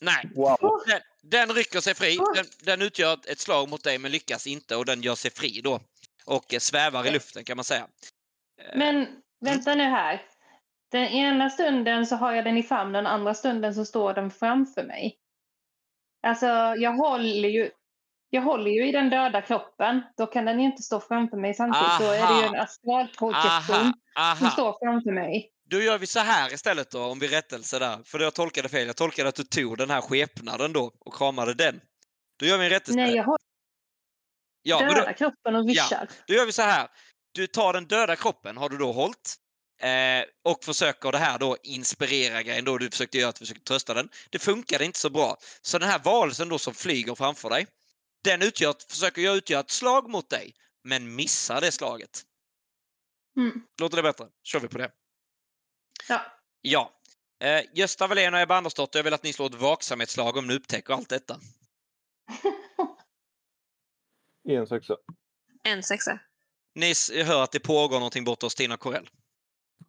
Nej. Wow. Den, den rycker sig fri. Den, den utgör ett- slag mot dig men lyckas inte och den gör sig fri då. Och eh, svävar i luften kan man säga. Eh, Men vänta nu här. Den ena stunden så har jag den i famnen, den andra stunden så står den framför mig. Alltså, jag håller ju, jag håller ju i den döda kroppen. Då kan den ju inte stå framför mig samtidigt. Då är det ju en Aha. astralprojektion Aha, som aha. står framför mig. Då gör vi så här istället då, om vi rättelse där. För jag tolkade fel. Jag tolkade att du tog den här skepnaden då och kramade den. Då gör vi en rättelse. Nej, jag har ja, döda då, kroppen och vischar. då gör vi så här. Du tar den döda kroppen, har du då hållit. Eh, och försöker det här då inspirera grejen då du försökte göra att du försökte trösta den. Det funkade inte så bra. Så den här varelsen då som flyger framför dig. Den utgör, försöker jag utgöra ett slag mot dig. Men missar det slaget. Mm. Låter det bättre? kör vi på det. Ja. Ja. Eh, Gösta Wallén och Ebba Andersdotter, jag vill att ni slår ett vaksamhetsslag om ni upptäcker allt detta. (laughs) En sexa. En sexa. Ni hör att det pågår någonting borta hos Tina Corell.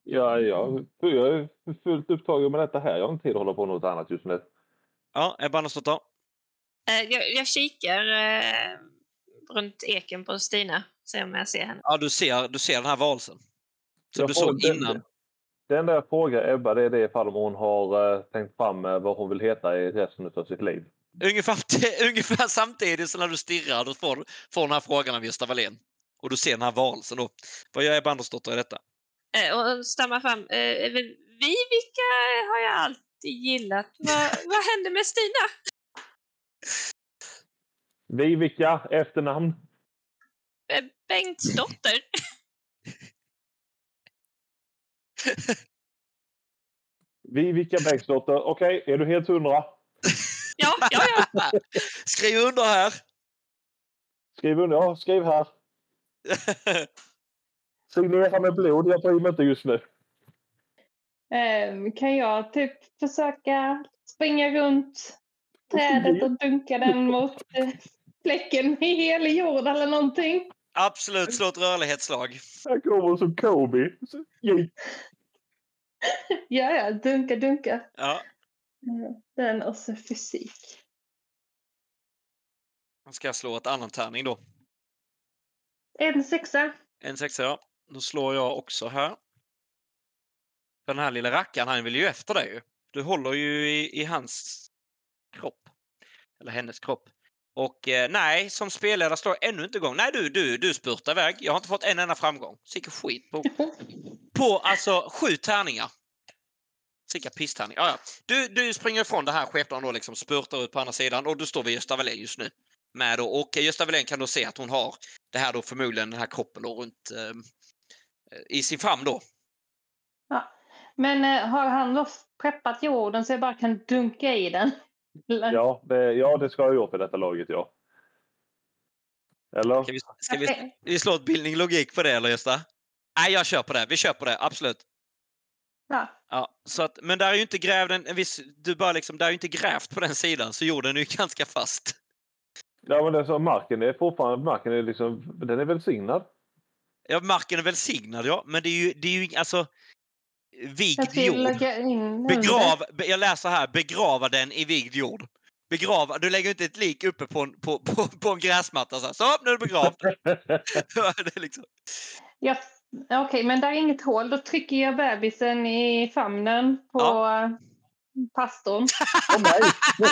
Ja, ja, jag är fullt upptagen med detta här. Jag har inte tid att hålla på med något annat just nu. Ja, Ebba Andersdotter. Eh, jag, jag kikar eh, runt eken på Stina. Se om jag ser henne. Ja, du ser, du ser den här valsen. Som Jag du såg innan. Det enda jag frågar Ebba det är det ifall hon har eh, tänkt fram eh, vad hon vill heta i resten av sitt liv. Ungefär, (laughs) ungefär samtidigt som när du stirrar då får, får den här frågan av Gösta Wallén. Och du ser den här varelsen då. Vad gör Ebba Andersdotter i detta? Eh, och stammar fram. Eh, Vivica har jag alltid gillat. Vad, (laughs) vad hände med Stina? Vivica, efternamn. Eh, Bengts dotter. (laughs) Vivica Bäcksdotter. Okej, är du helt hundra? Ja, ja, ja. Skriv under här! Skriv under. Ja, skriv här. (laughs) Signera med blod. Jag bryr mig inte just nu. Ehm, kan jag typ försöka springa runt trädet och dunka den mot eh, fläcken i helig jord eller någonting? Absolut, slå ett rörlighetsslag. Här kommer som Kobe. Ja, ja, dunka, dunka. Ja, Mm, Den och så fysik. man ska slå ett annan tärning då. En sexa. En sexa, ja. Då slår jag också här. För den här lilla rackaren, han vill ju efter dig. Du håller ju i, i hans kropp. Eller hennes kropp. Och eh, nej, som spelledare slår jag ännu inte igång. Nej, du, du, du spurtar iväg. Jag har inte fått en enda framgång. Sicken skit på, (laughs) på alltså sju tärningar. Sicka pisstärning. Ja, ja. Du, du springer ifrån det här skepnaden då liksom spurtar ut på andra sidan och du står vid Gösta Wallén just nu. Med då, och Gösta Wallén kan då se att hon har det här då förmodligen den här kroppen då runt eh, i sin famn då. Men eh, har han då preppat jorden så jag bara kan dunka i den? Eller? Ja, det, ja, det ska jag gjort i detta laget, ja. Eller? Ska vi, ska vi, vi slå ett bildning logik på det eller Gösta? Nej, jag kör på det. Vi kör på det, absolut. Ja. Ja, så att, men där är ju inte grävd en, en viss, du bara liksom, där är ju inte grävt på den sidan så jorden är ju (laughs) ganska fast. Ja, men det är så, marken är fortfarande marken är liksom, den är välsignad. Ja, marken är välsignad ja, men det är ju, det är ju alltså vigd jord. Begrav, be- jag läser här, begrava den i vigd jord. Begrava, du lägger inte ett lik uppe på en, på, på, på en gräsmatta så här, så nu är du begravd. (laughs) (laughs) det är liksom, Ja, Okej, men där är inget hål. Då trycker jag bebisen i famnen på Ja. pastorn. Åh, nej! (laughs)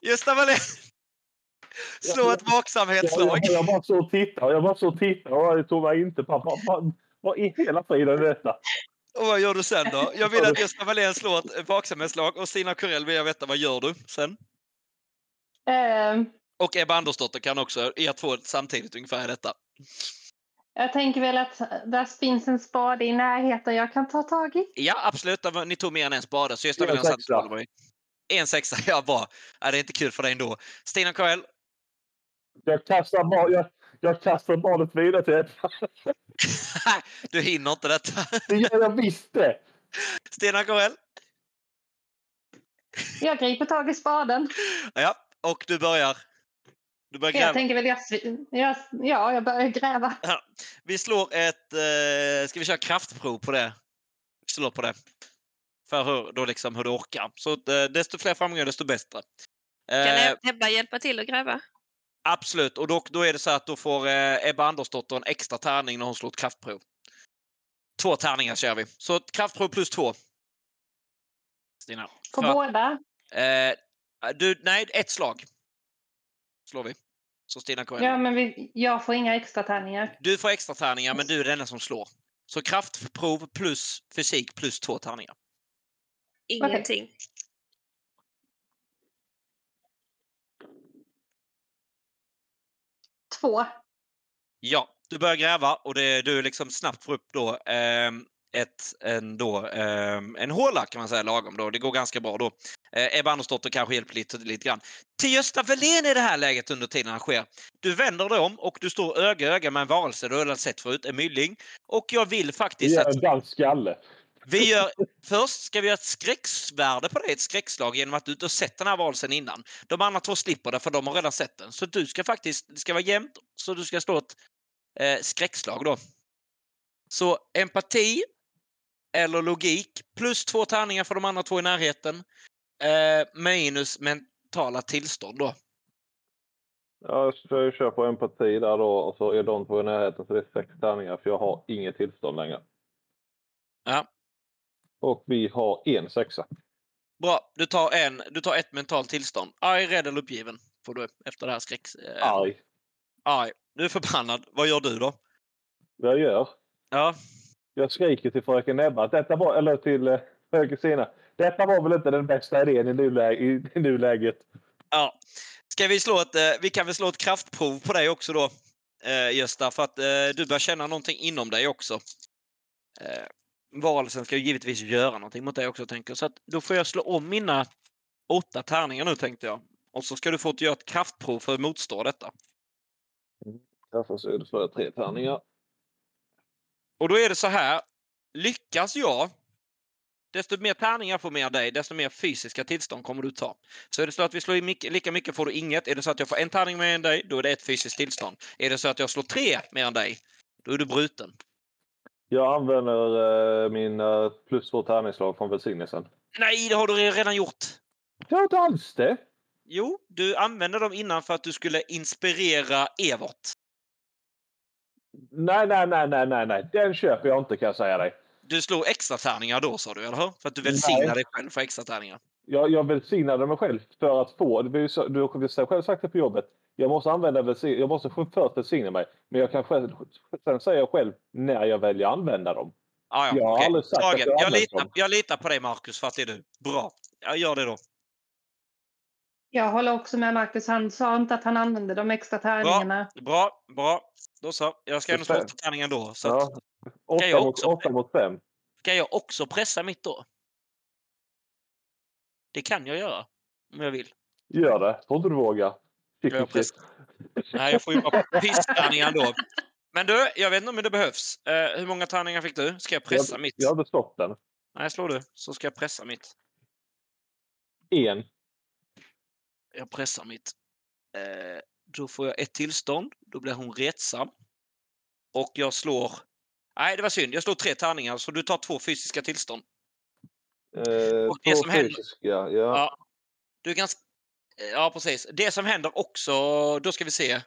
Gösta Wallén! Slå ett vaksamhetsslag. jag, jag bara så och tittade. Jag bara så och tittade och jag tog mig inte på vad, vad, vad i hela friden är detta? Och vad gör du sen då? Jag vill att Gösta Wallén slår ett vaksamhetsslag och Stina Kurell vill jag veta vad gör du sen? Ehm, Och Ebba Andersdotter kan också, er två samtidigt ungefär i detta. jag tänker väl att där finns en spade i närheten jag kan ta tag i. Ja, absolut. Ni tog mer än en spade, så Gösta En Wallén satt. En sexa, (laughs) ja bra. Ja, det är inte kul för dig ändå. Stina Kurell, Jag kastar, bar, jag, jag kastar barnet vidare till Ebba. (laughs) du hinner inte detta. Det gör jag visst det! Stina Kurell, Jag griper tag i spaden. ja, och du börjar. Du börjar Jag gräva. tänker väl jag, jag, ja, jag börjar gräva. Ja, vi slår ett... Eh, ska vi köra kraftprov på det? Vi slår på det. För hur, då liksom hur du orkar. Så eh, desto fler framgångar desto bättre. Kan Eh, Ebba hjälpa till att gräva? Absolut. Och då, då är det så att då får eh, Ebba Andersdotter en extra tärning när hon slår ett kraftprov. Två tärningar kör vi. Så ett kraftprov plus två. Stina. På För- båda. eh, du, nej, ett slag. Slår vi. Så Stina kommer Ja, men vi, jag får inga extra tärningar. Du får extra tärningar men du är den enda som slår. Så kraftprov plus fysik plus två tärningar. Ingenting. Två. Ja, du börjar gräva och det, du liksom snabbt får upp då ehm, ett, en, då, ehm, en håla kan man säga lagom då. Det går ganska bra då. Eh, Ebba Andersdotter kanske hjälper lite, lite grann. Till Gösta Wallén i det här läget under tiden han sker. Du vänder dig om och du står öga öga med en varelse du har sett förut, en mylling. Och jag vill Det faktiskt gör att en dansk skalle. Vi gör, först ska vi göra ett skräcksvärde på dig, ett skräckslag genom att du inte har sett den här varelsen innan. De andra två slipper det för de har redan sett den. Så du ska faktiskt, det ska vara jämnt, så du ska slå ett eh, skräckslag då. Så empati eller logik plus två tärningar för de andra två i närheten. Eh, minus mentala tillstånd då. Jag ska ju köra på empati där då och så är de två i närheten så det är sex tärningar för jag har inget tillstånd längre. Ja. Och vi har en sexa. Bra, du tar, en, du tar ett mentalt tillstånd. Arg, rädd eller uppgiven får du efter det här skräck... Eh, Arg. arg. Du är förbannad. Vad gör du då? Vad jag gör? Ja, Jag skriker till fröken Ebba detta var, eller till eh, fröken Sina. Detta var väl inte den bästa idén i, nuläge, i, i nuläget. ja. Ska vi slå ett... Eh, vi kan väl slå ett kraftprov på dig också då, eh, Gösta, för att eh, du börjar känna någonting inom dig också. Varelsen ska ju givetvis göra någonting mot dig också, tänker. Så att då får jag slå om mina åtta tärningar nu, tänkte jag. Och så ska du få göra ett kraftprov för att motstå detta. Därför så det slår jag tre tärningar. Och då är det så här. Lyckas jag, desto mer tärningar får med dig, desto mer fysiska tillstånd kommer du ta. Så är det så att vi slår i mycket, lika mycket får du inget. Är det så att jag får en tärning mer än dig, då är det ett fysiskt tillstånd. Är det så att jag slår tre mer än dig, då är du bruten. Jag använder eh, mina plus två tärningsslag från välsignelsen. Nej, det har du redan gjort! Jag har inte alls det! Jo, du använde dem innan för att du skulle inspirera Evert. Nej, nej, nej, nej, nej, nej. Den köper jag inte kan jag säga dig. Du slog extra tärningar då sa du, eller hur? För att du välsignar Nej. dig själv för extra tärningar. Jag, jag välsignade mig själv för att få, så- du har själv sagt det på jobbet, jag måste använda välsign, jag måste först välsigna mig. Men jag kan själv, sen säger jag själv när jag väljer att använda dem. Ah, ja, Jag har aldrig sagt att jag jag, litar, dem. jag litar på dig Marcus för att det är du. Bra. Jag gör det då. Jag håller också med Marcus. Han sa inte att han använde de extra tärningarna. Bra, bra. Då så. Jag ska ändå slå åtta tärningar då. Så Ja. Åtta, jag mot, åtta mot fem. ska jag också pressa mitt då? Det kan jag göra. Om jag vill. Gör det. Tror inte du vågar. Shit, shit. Nej, jag får ju bara pisstärningar då. (laughs) Men du, jag vet inte om det behövs. Eh, hur många tärningar fick du? Ska jag pressa Jag, mitt? jag hade stått den. Nej, slår du. Så ska jag pressa mitt. En. Jag pressar mitt. Eh, då får jag ett tillstånd. Då blir hon retsam. Och jag slår... Nej, det var synd. Jag slår tre tärningar, så du tar två fysiska tillstånd. Eh, Och det två som händer- fysiska. Ja. Ja. Du kan... Ja, precis. Det som händer också... Då ska vi se.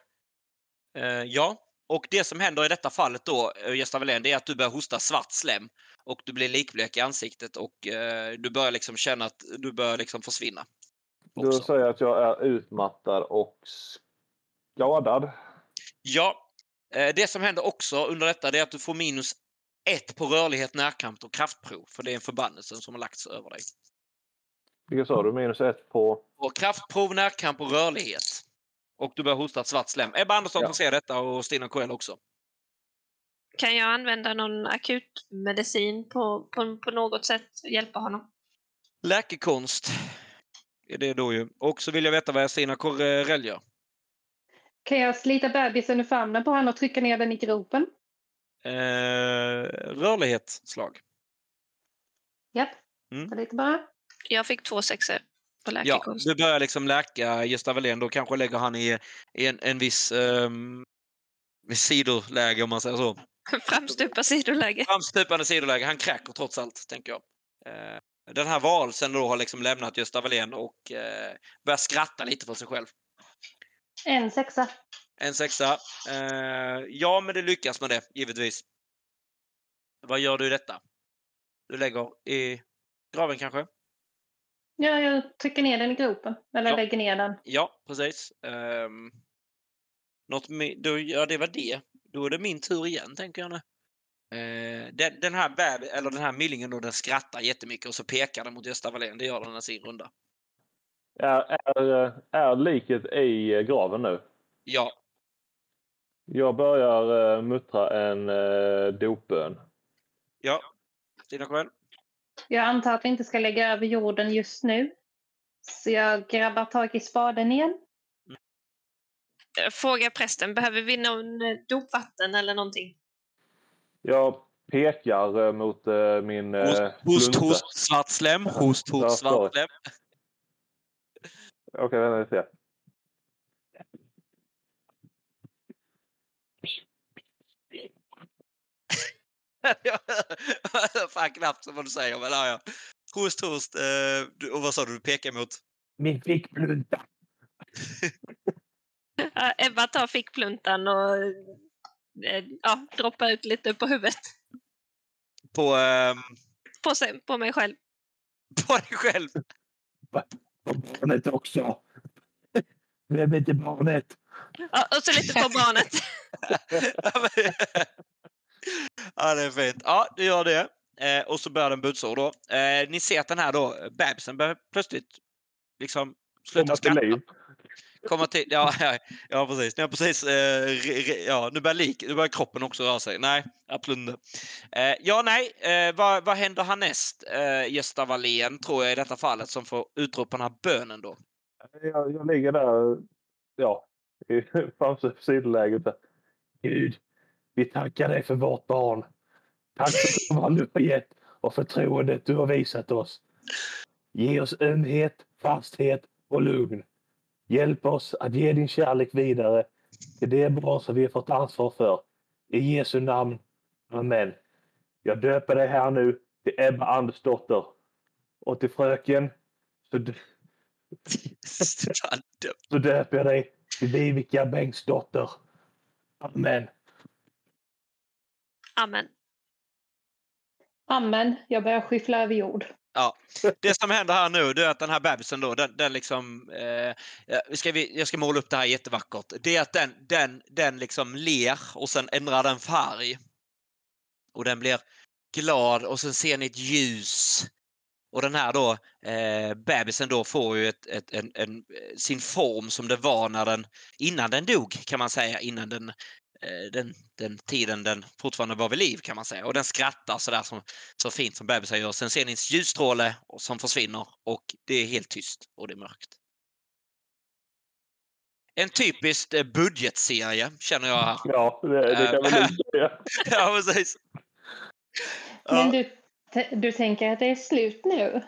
Eh, ja. Och det som händer i detta fallet då, eh, Gösta Welén, det är att du börjar hosta svart slem. Och du blir likblek i ansiktet och eh, du börjar liksom känna att du börjar liksom försvinna. Du också. säger att jag är utmattad och skadad. Ja, det som händer också under detta det är att du får minus ett på rörlighet, närkamp och kraftprov. För det är en förbannelse som har lagts över dig. Vilka sa du? Minus ett på... Och kraftprov, närkamp och rörlighet. Och du börjar hosta ett svart slem. Ebba Andersson Ja. får se detta och Stina Coel också. Kan jag använda någon akutmedicin på, på, på något sätt hjälpa honom? Läkekonst är det då ju. Och så vill jag veta vad Stina Corell gör. Kan jag slita bebisen ur famnen på honom och trycka ner den i gropen? Eh, rörlighetsslag. Japp. Mm. Lite bara. Jag fick två sexor på Ja, läkekonst. du börjar liksom läka Gösta Welén. Då kanske lägger han i, i en, en viss um, sidoläge om man säger så. (laughs) Framstupa sidoläge. Framstupande sidoläge. Han kräker trots allt, tänker jag. Eh, den här varelsen då har liksom lämnat Gösta Welén och eh, börjar skratta lite för sig själv. En sexa. En sexa. Eh, ja, men det lyckas med det, givetvis. Vad gör du i detta? Du lägger i graven kanske? Ja, jag trycker ner den i gropen. Eller Ja. lägger ner den. Ja, precis. Um, något med, då, ja, det var det. Då är det min tur igen, tänker jag nu. Eh, den, den här bab, eller den här millingen då, den skrattar jättemycket och så pekar den mot Gösta Wallén. Det gör den i sin runda. Är, är, är liket i eh, graven nu? Ja, Jag börjar uh, muttra en uh, dopbön. ja. Stina Coel? Jag antar att vi inte ska lägga över jorden just nu. Så jag grabbar tag i spaden igen. Eh, Fråga prästen, behöver vi någon eh, dopvatten eller någonting? Jag pekar eh, mot min Host, host, host, svart slem. Host, host, svart slem. Okej, vänta vi ser. (laughs) fan knappt vad du säger, men ja, ja. Host, host. Eh, du- och vad sa du du pekar emot? Min fickplunta. (laughs) Ja, Ebba tar fickpluntan och eh, ja, droppar ut lite på huvudet. På, ehm, På, sig, på mig själv. (laughs) på dig själv. Och barnet också. Glöm inte barnet. Ja, och så lite på barnet. (laughs) Ja, det är fint. Ja, du gör det. Eh, och så börjar den busa då. Eh, ni ser att den här då, bebisen börjar plötsligt liksom sluta Komma till skratta. liv. Komma till, ja, ja, ja precis. Ni har precis eh, re, re, ja, nu, börjar lik, nu börjar kroppen också röra sig. Nej, absolut inte. Eh, ja, nej, eh, vad, vad händer härnäst? Eh, Gösta Wallén tror jag i detta fallet som får utropa den här bönen då. Jag, jag ligger där, ja, i (laughs) framför sidoläget. Gud, vi tackar dig för vårt barn. Tack för vad du har gett och förtroendet du har visat oss. Ge oss ömhet, fasthet och lugn. Hjälp oss att ge din kärlek vidare till det barn som vi har fått ansvar för. I Jesu namn. Amen. Jag döper dig här nu till Ebba Andersdotter och till fröken så, (laughs) så döper jag dig till Vivica Bengtsdotter. Amen. Amen. Amen. Jag börjar skyffla över jord. Ja, det som händer här nu det är att den här bebisen då, den, den liksom... Eh, ska vi, jag ska måla upp det här jättevackert. Det är att den, den, den liksom ler och sen ändrar den färg. Och den blir glad och sen ser ni ett ljus. Och den här då, eh, bebisen då får ju ett, ett, en, en, sin form som det var när den, innan den dog kan man säga, innan den, den, den tiden den fortfarande var vid liv kan man säga. Och den skrattar sådär som, så fint som bebisar gör. Sen ser ni en ljusstråle som försvinner och det är helt tyst och det är mörkt. En typisk eh, budgetserie känner jag här. Ja, det, det kan man nog säga. (laughs) ja, precis. Men du, du tänker att det är slut nu?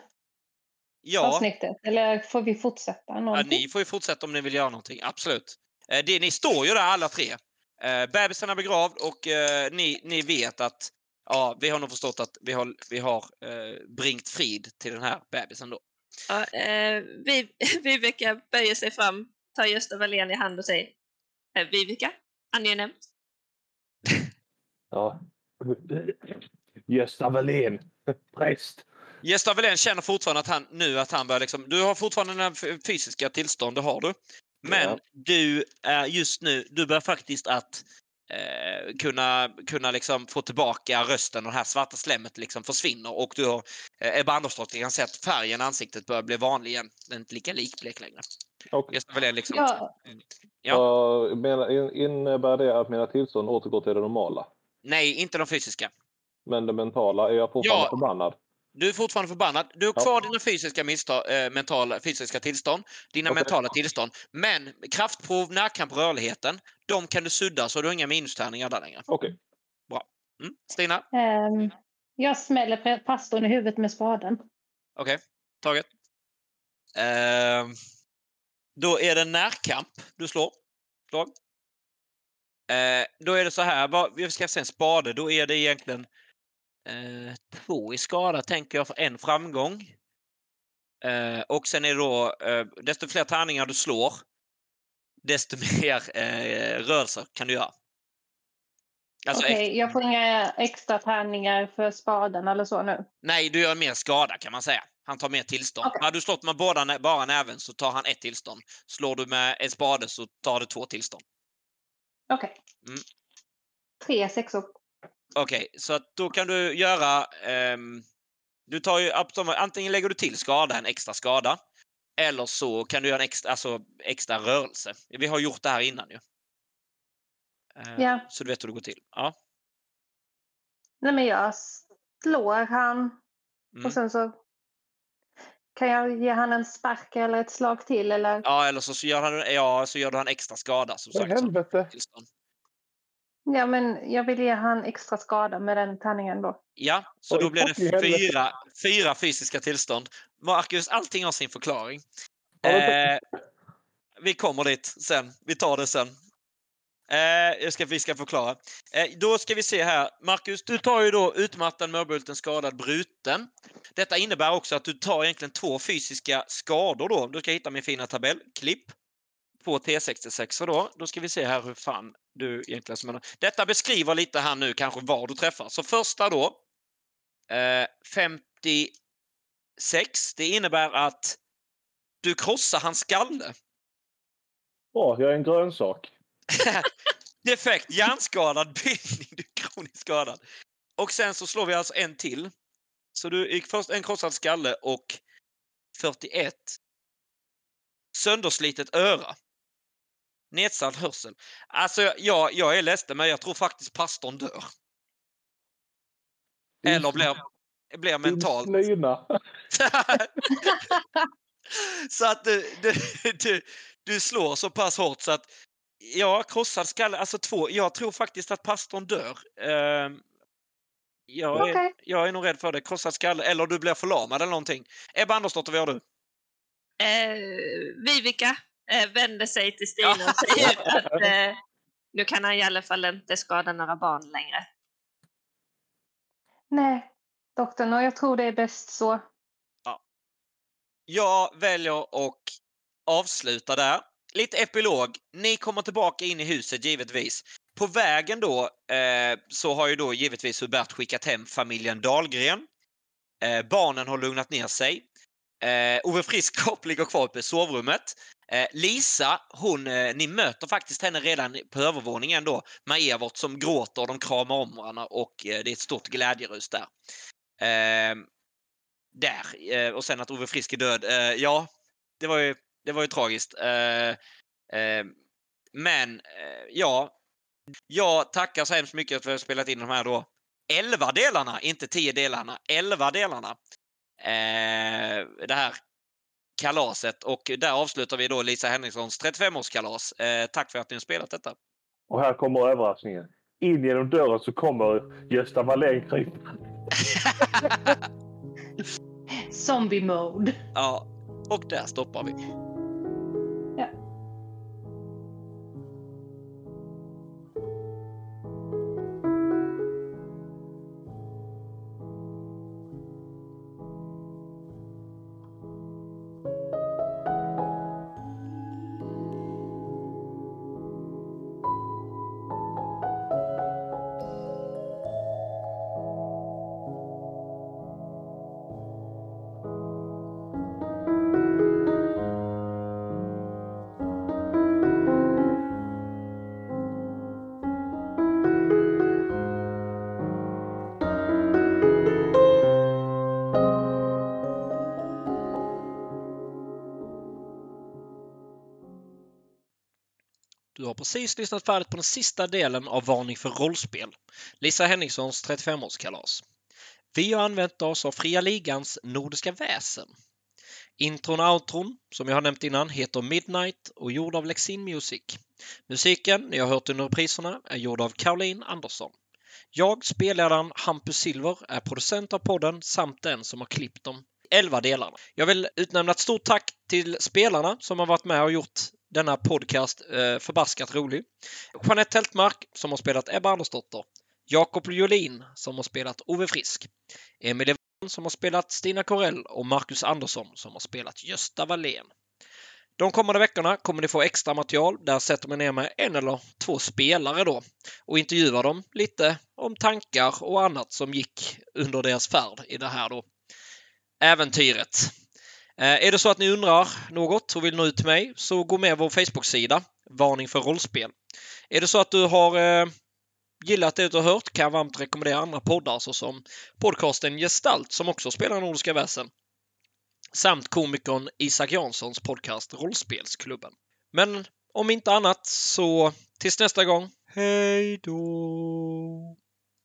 ja, Avsnittet? Eller får vi fortsätta? ja, ni får ju fortsätta om ni vill göra någonting. Absolut. Eh, Det, ni står ju där alla tre. Eh, Bebisen är begravd och eh, ni, ni vet att ja, vi har nog förstått att vi har, vi har eh, bringt frid till den här bebisen då. Ja, eh, Vi- (laughs) Viveka böjer sig fram, tar Gösta Wallén i hand och säger eh, Viveka, angenämt. (laughs) Ja. (laughs) Gösta Wallén, präst. Gösta Wallén känner fortfarande att han nu att han börjar liksom, du har fortfarande den fysiska tillstånd, det har du. Men Ja. du är just nu, du börjar faktiskt att eh, kunna, kunna liksom få tillbaka rösten och det här svarta slemmet liksom försvinner och du har eh, Ebba Andersdotter kan se att färgen i ansiktet börjar bli vanlig igen. Den är inte lika likblek längre. Och, Gösta Wallén liksom. Ja. Ja. menar, in- innebär det att mina tillstånd återgår till det normala? Nej, inte de fysiska. Men det mentala, är jag fortfarande Ja. förbannad? Du är fortfarande förbannad. Du har Ja. kvar dina fysiska, misstag, eh, mentala, fysiska tillstånd, dina Okej. mentala tillstånd. Men kraftprov, närkamp, rörligheten, de kan du sudda så du har inga minustärningar där längre. Okej. Mm. Stina? Ehm, jag smäller pastorn i huvudet med spaden. Okej, taget. Ehm, då är det närkamp du slår. Slag. Eh, då är det så här, vi ska se en spade, då är det egentligen två i skada tänker jag för en framgång. Eh, och sen är det då, eh, desto fler tärningar du slår, desto (laughs) mer eh, rörelser kan du göra. Alltså, Okej, jag får inga extra tärningar för spaden eller så nu. Nej, du gör mer skada kan man säga. Han tar mer tillstånd. Okej. Har du slått med båda, bara näven så tar han ett tillstånd. Slår du med en spade så tar du två tillstånd. Okej. Mm. Tre sexor. Okej, så att då kan du göra... ehm, du tar ju antingen lägger du till skada, en extra skada. Eller så kan du göra en extra, alltså, extra rörelse. Vi har gjort det här innan ju. Eh, Ja. Så du vet hur det går till. Ja. Nej, men jag slår han Mm. och sen så kan jag ge han en spark eller ett slag till eller? Ja, eller så, så, gör han, ja, så gör du han extra skada. Som För sagt, som helvete! tillstånd. Ja, men jag vill ge han extra skada med den tärningen då. Ja, så Oj, då blir det fyra, fyra fysiska tillstånd. Marcus, allting har sin förklaring. Eh, vi kommer dit sen. Vi tar det sen. Eh, jag ska, vi ska förklara. Eh, då ska vi se här. Marcus, du tar ju då utmattad, mörbulten, skadad, bruten. Detta innebär också att du tar egentligen två fysiska skador då. Du ska hitta min fina tabell. Klipp. Två T66 då. Då ska vi se här hur fan du egentligen som Detta beskriver lite här nu kanske var du träffar. Så första då. Eh, 56. Det innebär att du krossar hans skalle. Åh, jag är en grönsak. (laughs) Defekt, hjärnskadad, bildning, du är kroniskt skadad. Och sen så slår vi alltså en till. Så du gick först en krossad skalle och 41. Sönderslitet öra. Nedsatt hörsel. Alltså, jag, jag är ledsen, men jag tror faktiskt pastorn dör. Eller blir, blir mentalt. (laughs) så att du, du, (laughs) du, du slår så pass hårt så att Ja, krossad skalle. Alltså två. Jag tror faktiskt att pastorn dör. Uh, jag, är, okay. jag är nog rädd för det. Krossad skalle. Eller du blir förlamad eller någonting. Ebba Andersdotter, vad gör du? Eh, Vivica eh, vänder sig till Stina och säger (laughs) att eh, nu kan han i alla fall inte skada några barn längre. Nej, doktorn, och jag tror det är bäst så. Ja. Jag väljer att avsluta där lite epilog. Ni kommer tillbaka in i huset givetvis. På vägen då eh, så har ju då givetvis Hubert skickat hem familjen Dahlgren. Eh, barnen har lugnat ner sig. Eh, Ove Friskkopp (laughs) ligger kvar uppe i sovrummet. Eh, Lisa, hon, eh, ni möter faktiskt henne redan på övervåningen då med Evert som gråter och de kramar om varandra och eh, det är ett stort glädjerus där. Ehm, eh, där. Och sen att Ove Frisk är död. ja, det var ju det var ju tragiskt. Eh, ehm, eh, men ja, jag tackar så hemskt mycket för att jag spelat in de här då 11 delarna, inte 10 delarna, 11 delarna. Eh, det här kalaset och där avslutar vi då Lisa Henrikssons 35-årskalas. Eh, tack för att ni har spelat detta. Och här kommer överraskningen. In genom dörren så kommer Gösta Wallén krypa. (laughs) Zombie mode. Ja, och där stoppar vi. Precis lyssnat färdigt på den sista delen av Varning för rollspel, Lisa Henningssons 35-årskalas. Vi har använt oss av Fria Ligans Nordiska väsen. Intron och outron, som jag har nämnt innan, heter Midnight och gjord av Lexin Music. Musiken ni har hört under repriserna är gjord av Caroline Andersson. Jag, spelledaren Hampus Silver, är producent av podden samt den som har klippt de 11 delarna. Jag vill utnämna ett stort tack till spelarna som har varit med och gjort denna podcast eh, förbaskat rolig. Jeanette Tältmark som har spelat Ebba Andersdotter. Jakob Jolin som har spelat Ove Frisk. Emil Evan som har spelat Stina Corell och Marcus Andersson som har spelat Gösta Wallén. De kommande veckorna kommer ni få extra material. Där sätter man ner med en eller två spelare då och intervjuar dem lite om tankar och annat som gick under deras färd i det här då äventyret. Eh, är det så att ni undrar något och vill nå ut till mig så gå med vår Facebook-sida Varning för rollspel. Är det så att du har eh, gillat det du har hört kan jag varmt rekommendera andra poddar såsom podcasten Gestalt som också spelar Nordiska väsen samt komikern Isak Janssons podcast Rollspelsklubben. Men om inte annat så tills nästa gång, hej då!